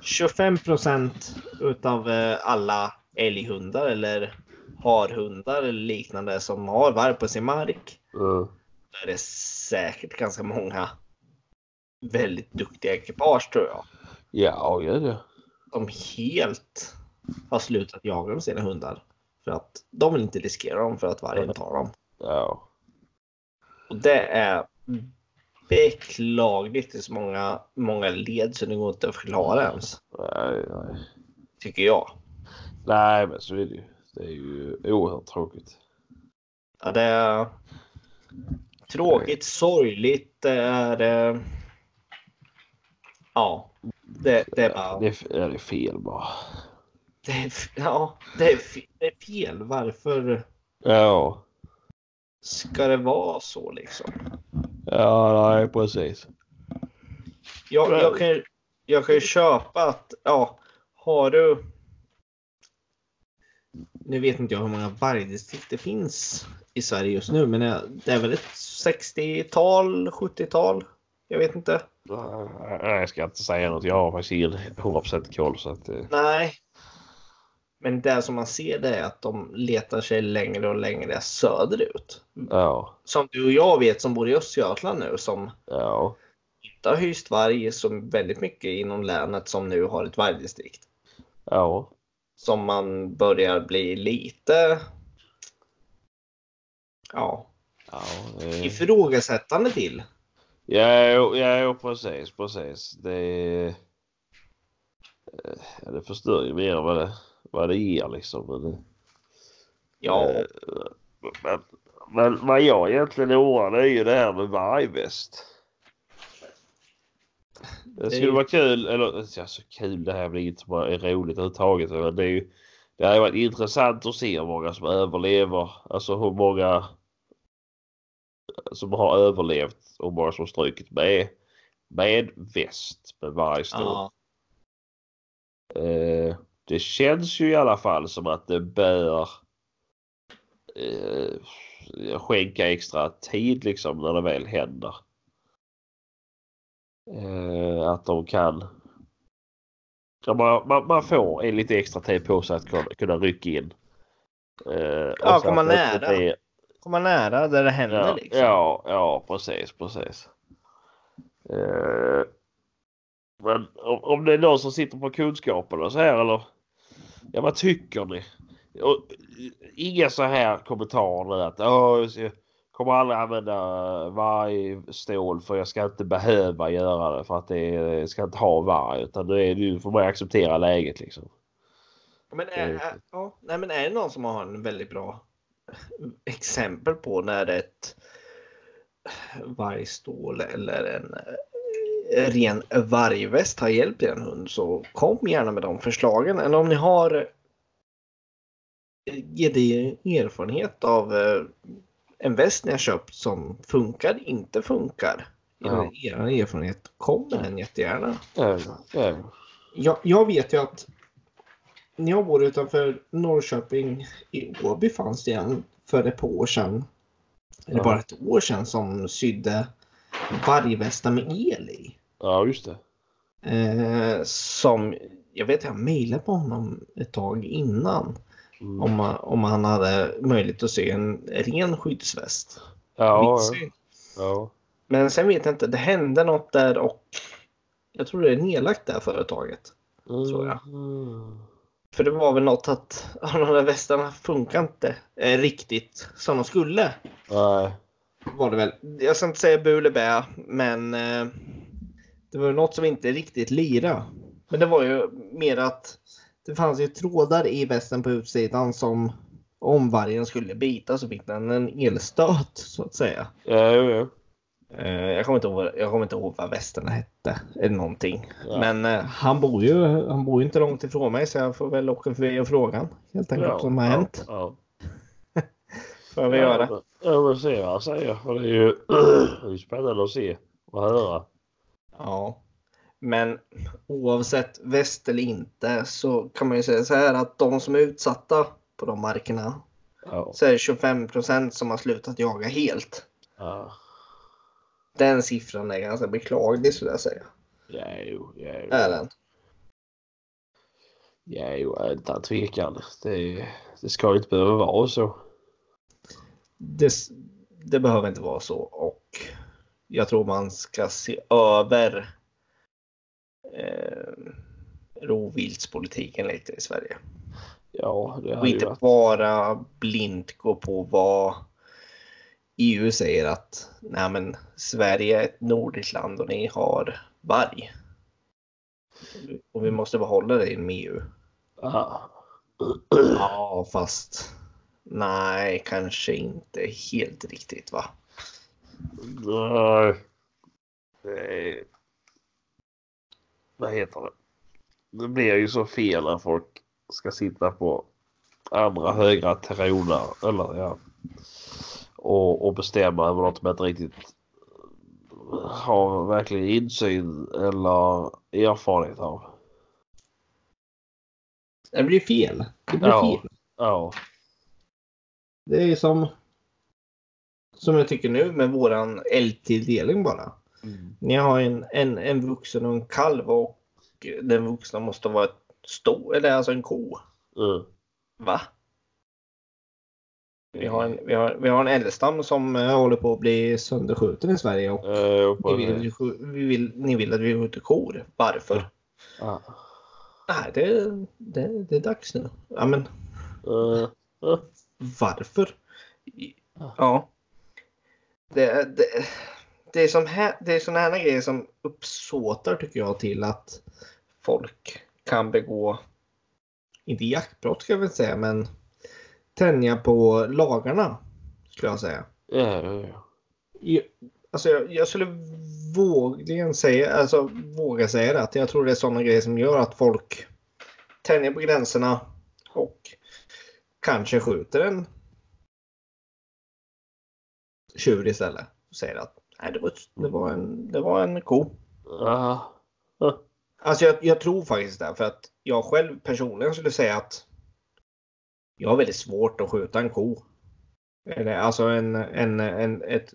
A: 25 procent utav eh, alla älghundar eller harhundar eller liknande som har varg på sin mark.
B: Mm.
A: Då är det säkert ganska många väldigt duktiga ekipage tror jag.
B: Ja, ja, det.
A: Som helt har slutat jaga med sina hundar. För att de vill inte riskera dem för att vargen tar dem.
B: Ja.
A: Och det är beklagligt i så många, många led så det går inte att förklara ens.
B: Nej, nej.
A: Tycker jag.
B: Nej, men så är det ju. Det är ju oerhört tråkigt.
A: Ja, det är tråkigt, sorgligt. Det är... Ja, det, det är bara...
B: Det är, ja, det är fel bara.
A: Det är, ja, det är, det är fel. Varför
B: Ja.
A: ska det vara så liksom?
B: Ja, nej, precis.
A: Jag, jag, kan, jag kan ju köpa att, ja, har du... Nu vet inte jag hur många vargdistrikt det finns i Sverige just nu, men det är väl ett 60-tal, 70-tal? Jag vet inte.
B: Nej, jag ska inte säga något. Jag har faktiskt ingen 100% koll så att... eh,
A: Nej. Men det som man ser det är att de letar sig längre och längre söderut.
B: Ja.
A: Som du och jag vet som bor i Östergötland nu som
B: Ja.
A: inte har hyst varg som väldigt mycket inom länet som nu har ett vargdistrikt.
B: Ja.
A: Som man börjar bli lite ja,
B: Ja, det...
A: ifrågasättande till.
B: Ja, ja, precis, precis. Det... eh, Ja, det förstör ju mer vad det, vad det ger liksom. Men, det-
A: Ja,
B: eh, men, men vad jag egentligen oroar är ju det här med vargväst. Det skulle vara kul, eller ja, så kul det här blir inte som är roligt överhuvudtaget. Men det, är ju, det ju varit intressant att se hur många som överlever. Alltså hur många som har överlevt och många som strukit med, med väst med vargstål.
A: Ja.
B: Eh, det känns ju i alla fall som att det bör eh, skänka extra tid liksom när det väl händer. Eh, att de kan ja, man, man, man får en lite extra tid på sig att kunna, kunna rycka in. Eh,
A: Ja, nära.
B: inte är-
A: Komma nära där det händer
B: Ja,
A: liksom.
B: ja, ja precis, precis. Eh, men om, om det är någon som sitter på kunskapen och så här eller? Ja, vad tycker ni? Och, inga så här kommentarer nu att "Åh, jag kommer aldrig använda varg stål för jag ska inte behöva göra det för att det är, jag ska inte ha varg utan nu är det ju får man acceptera läget liksom.
A: Men är, är, ja, nej, men är det någon som har en väldigt bra exempel på när ett vargstål eller en eh, ren vargväst har hjälpt er hund så kom gärna med de förslagen. Eller om ni har gedigen erfarenhet av eh, en väst ni har köpt som funkar, inte funkar.
B: Ja.
A: Er erfarenhet, kom med den jättegärna.
B: Ja, ja.
A: Jag, jag vet ju att när jag bor utanför Norrköping i Åby fanns det en för ett par år sedan. Eller
B: Ja.
A: bara ett år sedan som sydde vargvästar med el i.
B: ja just det.
A: Eh, som jag vet jag mejlade på honom ett tag innan.
B: Mm.
A: Om, om han hade möjlighet att se en ren skyddsväst.
B: Ja,
A: Vitsig.
B: ja.
A: Men sen vet jag inte, det hände något där och jag tror det är nedlagt det här företaget. Tror jag. För det var väl något att de där västarna funkar inte eh, riktigt som de skulle.
B: Nej.
A: Var det väl. Jag ska inte säga bu eller bä, men eh, det var något som inte riktigt lira. Men det var ju mer att det fanns ju trådar i västen på utsidan som om vargen skulle bita så fick den en elstöt så att säga.
B: Ja, jo, jo.
A: Eh, jag, kommer inte ihåg, jag kommer inte ihåg vad västen hette eller någonting.
B: Ja.
A: Men eh, han bor ju han bor ju inte långt ifrån mig så jag får väl åka förbi och fråga han, helt enkelt vad som har hänt.
B: Ja.
A: Får jag väl göra.
B: Ja, vill se vad han säger. För det är ju det är ju spännande att se och höra.
A: Ja. Men oavsett väst eller inte så kan man ju säga så här att de som är utsatta på de markerna
B: Ja.
A: så är det 25 procent som har slutat jaga helt.
B: Ja.
A: Den siffran är ganska beklaglig skulle jag säga.
B: Ja, jo, ja, jo.
A: Är den.
B: Ja, jo, utan tvekan. Det, det ska ju inte behöva vara så.
A: Det, det behöver inte vara så och jag tror man ska se över eh, rovviltspolitiken lite i Sverige.
B: Ja, det
A: Och inte
B: varit...
A: bara blint gå på vad EU säger att nej men Sverige är ett nordiskt land och ni har varg. Och vi måste behålla det inom EU.
B: Ja.
A: Ja, fast nej, kanske inte helt riktigt va?
B: Nej. Är- Vad heter det? Det blir ju så fel när folk ska sitta på andra högra troner. Eller ja. Och, och bestämma över något de inte riktigt har verkligen insyn eller erfarenhet av.
A: Det blir fel. Det blir
B: Ja.
A: fel.
B: Ja.
A: Det är som som jag tycker nu med våran älgtilldelning bara. Ni har en, en, en vuxen och en kalv och den vuxna måste vara ett stå eller alltså en ko.
B: Mm.
A: Va? Vi har en, vi har, vi har en älgstam som eh, håller på att bli sönderskjuten i Sverige och
B: Eh, på
A: vi vill, vi vill, ni vill att vi skjuter kor. Varför?
B: Ja.
A: Nej, det, det, det är dags nu. Ja, men
B: Eh, eh.
A: varför? Ja. Det, det, det är, som här, det är sådana här grejer som uppsåtar tycker jag till att folk kan begå, inte jaktbrott ska jag väl säga, men tänja på lagarna. Skulle jag säga.
B: Ja, ja, ja.
A: Jag, alltså jag, jag skulle vågligen säga, alltså våga säga det, att jag tror det är sådana grejer som gör att folk tänjer på gränserna och kanske skjuter en tjur istället. Och säger att nej, det, var, det, var en, det var en ko.
B: Ja.
A: Alltså jag, jag tror faktiskt det. För att jag själv personligen skulle säga att jag har väldigt svårt att skjuta en ko. Alltså en, en, en ett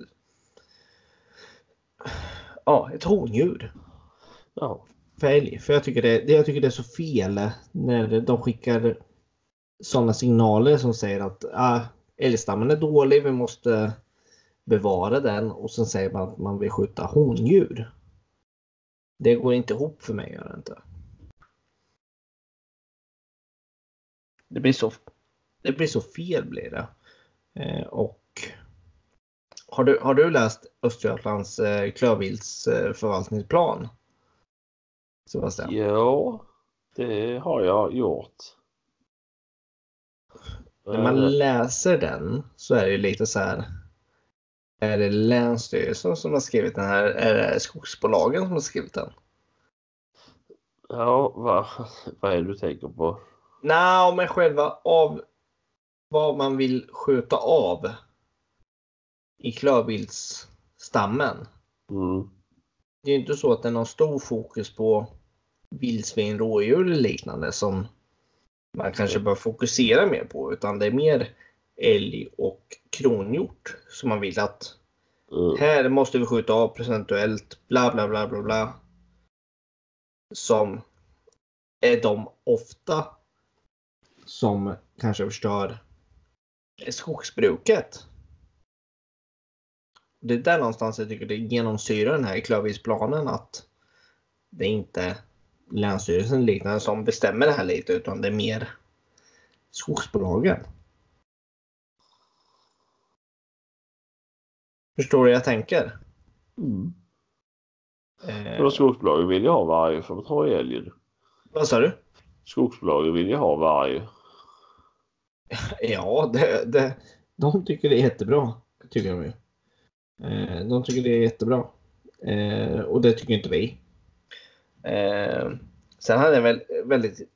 A: Ja, ett hondjur.
B: Ja.
A: För älg. För jag tycker det, det, jag tycker det är så fel när de skickar sådana signaler som säger att ah, älgstammen är dålig, vi måste bevara den och sen säger man att man vill skjuta hondjur. Det går inte ihop för mig, gör det inte. Det blir så, det blir så fel blir det. Eh, och har du, har du läst Östergötlands eh, klövviltsförvaltningsplan? Sebastian?
B: ja, det har jag gjort.
A: När man läser den så är det ju lite så här. Är det Länsstyrelsen som har skrivit den här? Är det skogsbolagen som har skrivit den?
B: Ja, vad, vad är det du tänker på?
A: Nej, men själva av vad man vill skjuta av i klövviltsstammen.
B: Mm.
A: Det är inte så att det är någon stor fokus på vildsvin, rådjur eller liknande som man kanske bör fokusera mer på utan det är mer älg och kronhjort som man vill att
B: Mm.
A: här måste vi skjuta av procentuellt bla bla bla bla bla. Som är de ofta som kanske förstör skogsbruket. Det är där någonstans jag tycker det genomsyrar den här klövviltsplanen att det är inte Länsstyrelsen liknande som bestämmer det här lite utan det är mer skogsbolagen. Förstår du jag tänker?
B: Mm.
A: Eh,
B: skogsbolagen vill ju ha varje för att ta älgen.
A: vad sa du?
B: Skogsbolagen vill ju ha varje.
A: Ja, det, det, de tycker det är jättebra. Tycker de ju. Eh, de tycker det är jättebra. Eh, och det tycker inte vi. Eh, sen hade jag väl väldigt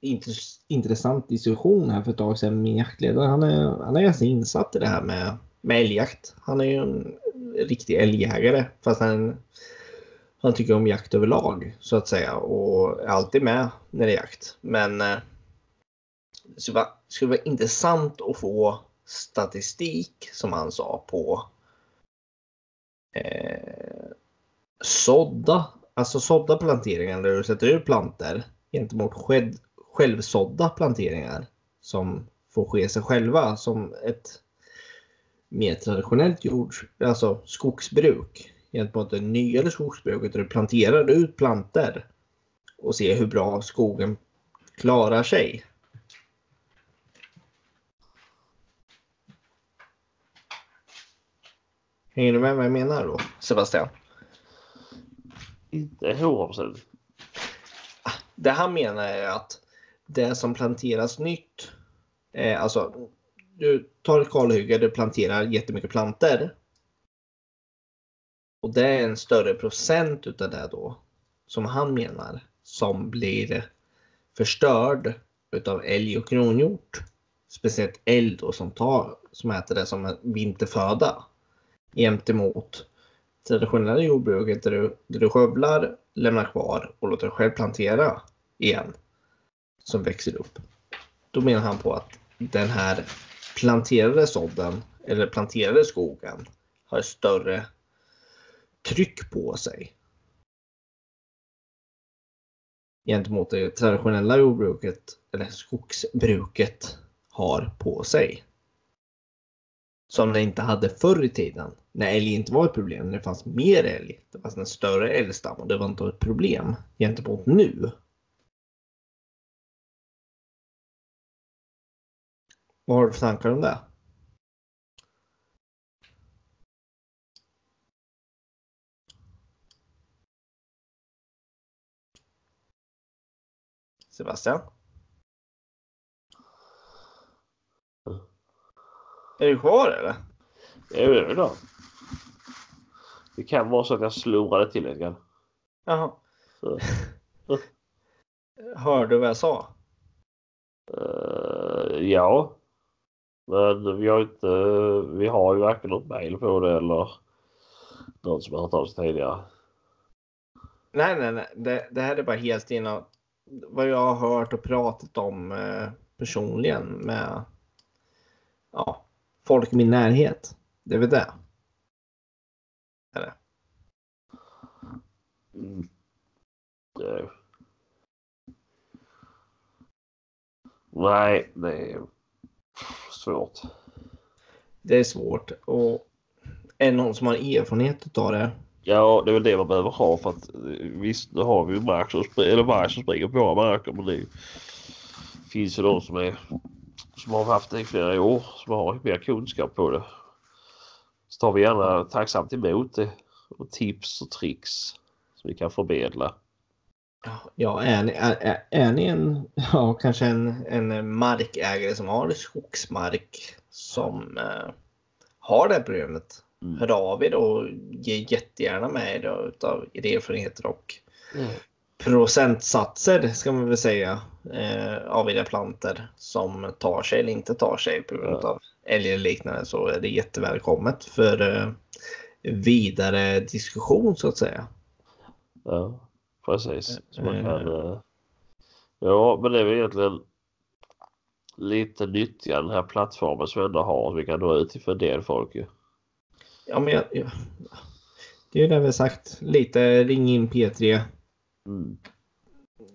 A: intressant diskussion här för ett tag sedan med jaktledaren. Han är, han är ganska insatt i det här med, med älgjakt. Han är ju en riktig älgjägare fast han, han tycker om jakt överlag så att säga och är alltid med när det är jakt. Men eh, det skulle vara, skulle vara intressant att få statistik som han sa på eh, sådda, alltså sådda planteringar där du sätter ut planter gentemot själv, självsådda planteringar som får ske sig själva som ett mer traditionellt jord, alltså skogsbruk gentemot det nyare skogsbruket där du planterar ut planter och ser hur bra skogen klarar sig. Hänger du med vad jag menar då, Sebastian?
B: Inte 100%.
A: Det han menar är att det som planteras nytt, eh, alltså du tar ett kalhygge, du planterar jättemycket planter. Och det är en större procent utav det då, som han menar, som blir förstörd utav älg och kronhjort. Speciellt älg då som, tar, som äter det som vinterföda gentemot traditionella jordbruket där du, där du skövlar, lämnar kvar och låter dig själv plantera igen. Som växer upp. Då menar han på att den här planterade sådden eller planterade skogen har större tryck på sig. Gentemot det traditionella jordbruket eller skogsbruket har på sig. Som det inte hade förr i tiden. När älg inte var ett problem. När det fanns mer älg. Det fanns en större älgstam och det var inte ett problem gentemot nu. Vad har du för tankar om det? Sebastian? Är du kvar eller?
B: Jag vet inte. Det kan vara så att jag slurrade till lite grann.
A: Jaha. Hörde du vad jag sa?
B: eh, ja. Men vi har inte, vi har ju varken något mail på det eller någon som har hört av sig tidigare.
A: Nej, nej, nej. Det, det här är bara helt inom vad jag har hört och pratat om eh, personligen med ja, folk i min närhet. Det är väl det. Eller?
B: Mm. Det... Nej, det är svårt.
A: Det är svårt. Och är det någon som har erfarenhet av det?
B: Ja, det är väl det man behöver ha för att eh, visst, nu har vi ju mark som, eller mark som springer på våra marker men det finns ju de som är som har haft det i flera år som har mer kunskap på det. Så tar vi gärna tacksamt emot det och tips och tricks som vi kan förmedla.
A: Ja, är ni, är, är, är ni en, ja, kanske en, en markägare som har skogsmark som eh, har det här problemet?
B: Mm.
A: Hör av er och ge jättegärna med er utav erfarenheter och procentsatser ska man väl säga eh, av era planter som tar sig eller inte tar sig på grund av eller liknande så är det jättevälkommet för eh, vidare diskussion så att säga.
B: Ja, precis. Så man
A: Eh.
B: kan, eh, ja, men det är väl egentligen lite nyttiga den här plattformen som vi ändå har. Vi kan nå ut till för en del folk ju.
A: Ja, men jag, jag, det är ju det vi har sagt. Lite ring in P3.
B: Mm.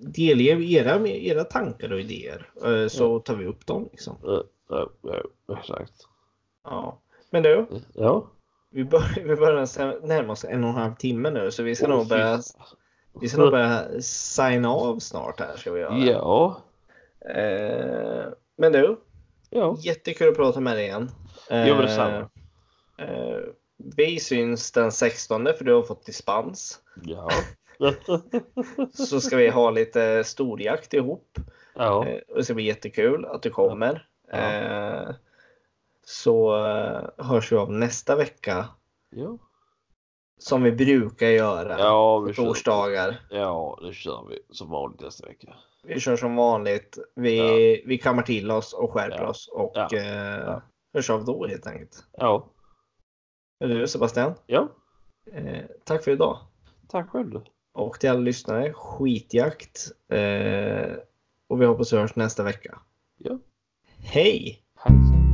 A: Delge era, era tankar och idéer eh, så tar vi upp dem. Liksom.
B: Ja, ja, exakt.
A: Ja. Men du,
B: Ja.
A: vi börjar, vi börjar närma oss en och en halv timme nu så vi ska
B: Åh,
A: nog börja, vi ska nog börja signa av snart här. Ska vi göra.
B: Ja.
A: Eh, men du,
B: Ja.
A: jättekul att prata med dig igen. Eh,
B: Jo, detsamma.
A: eh, vi syns den 16 för du har fått dispens.
B: Ja.
A: Så ska vi ha lite storjakt ihop.
B: ja.
A: Eh, det ska bli jättekul att du kommer.
B: Ja.
A: Eh, så eh, hörs vi av nästa vecka
B: Ja.
A: som vi brukar göra
B: Ja,
A: på
B: vi kör.
A: torsdagar.
B: Ja, det kör vi som vanligt nästa vecka.
A: Vi kör som vanligt. Vi, vi kammar till oss och skärper
B: Ja.
A: oss och
B: Ja.
A: eh,
B: Ja.
A: hörs av då helt enkelt.
B: Ja.
A: Är du Sebastian?
B: Ja.
A: Eh, tack för idag.
B: Tack själv.
A: Och till alla lyssnare, skitjakt. Eh, och vi hoppas vi hörs nästa vecka.
B: Ja.
A: Hej!
B: Hej.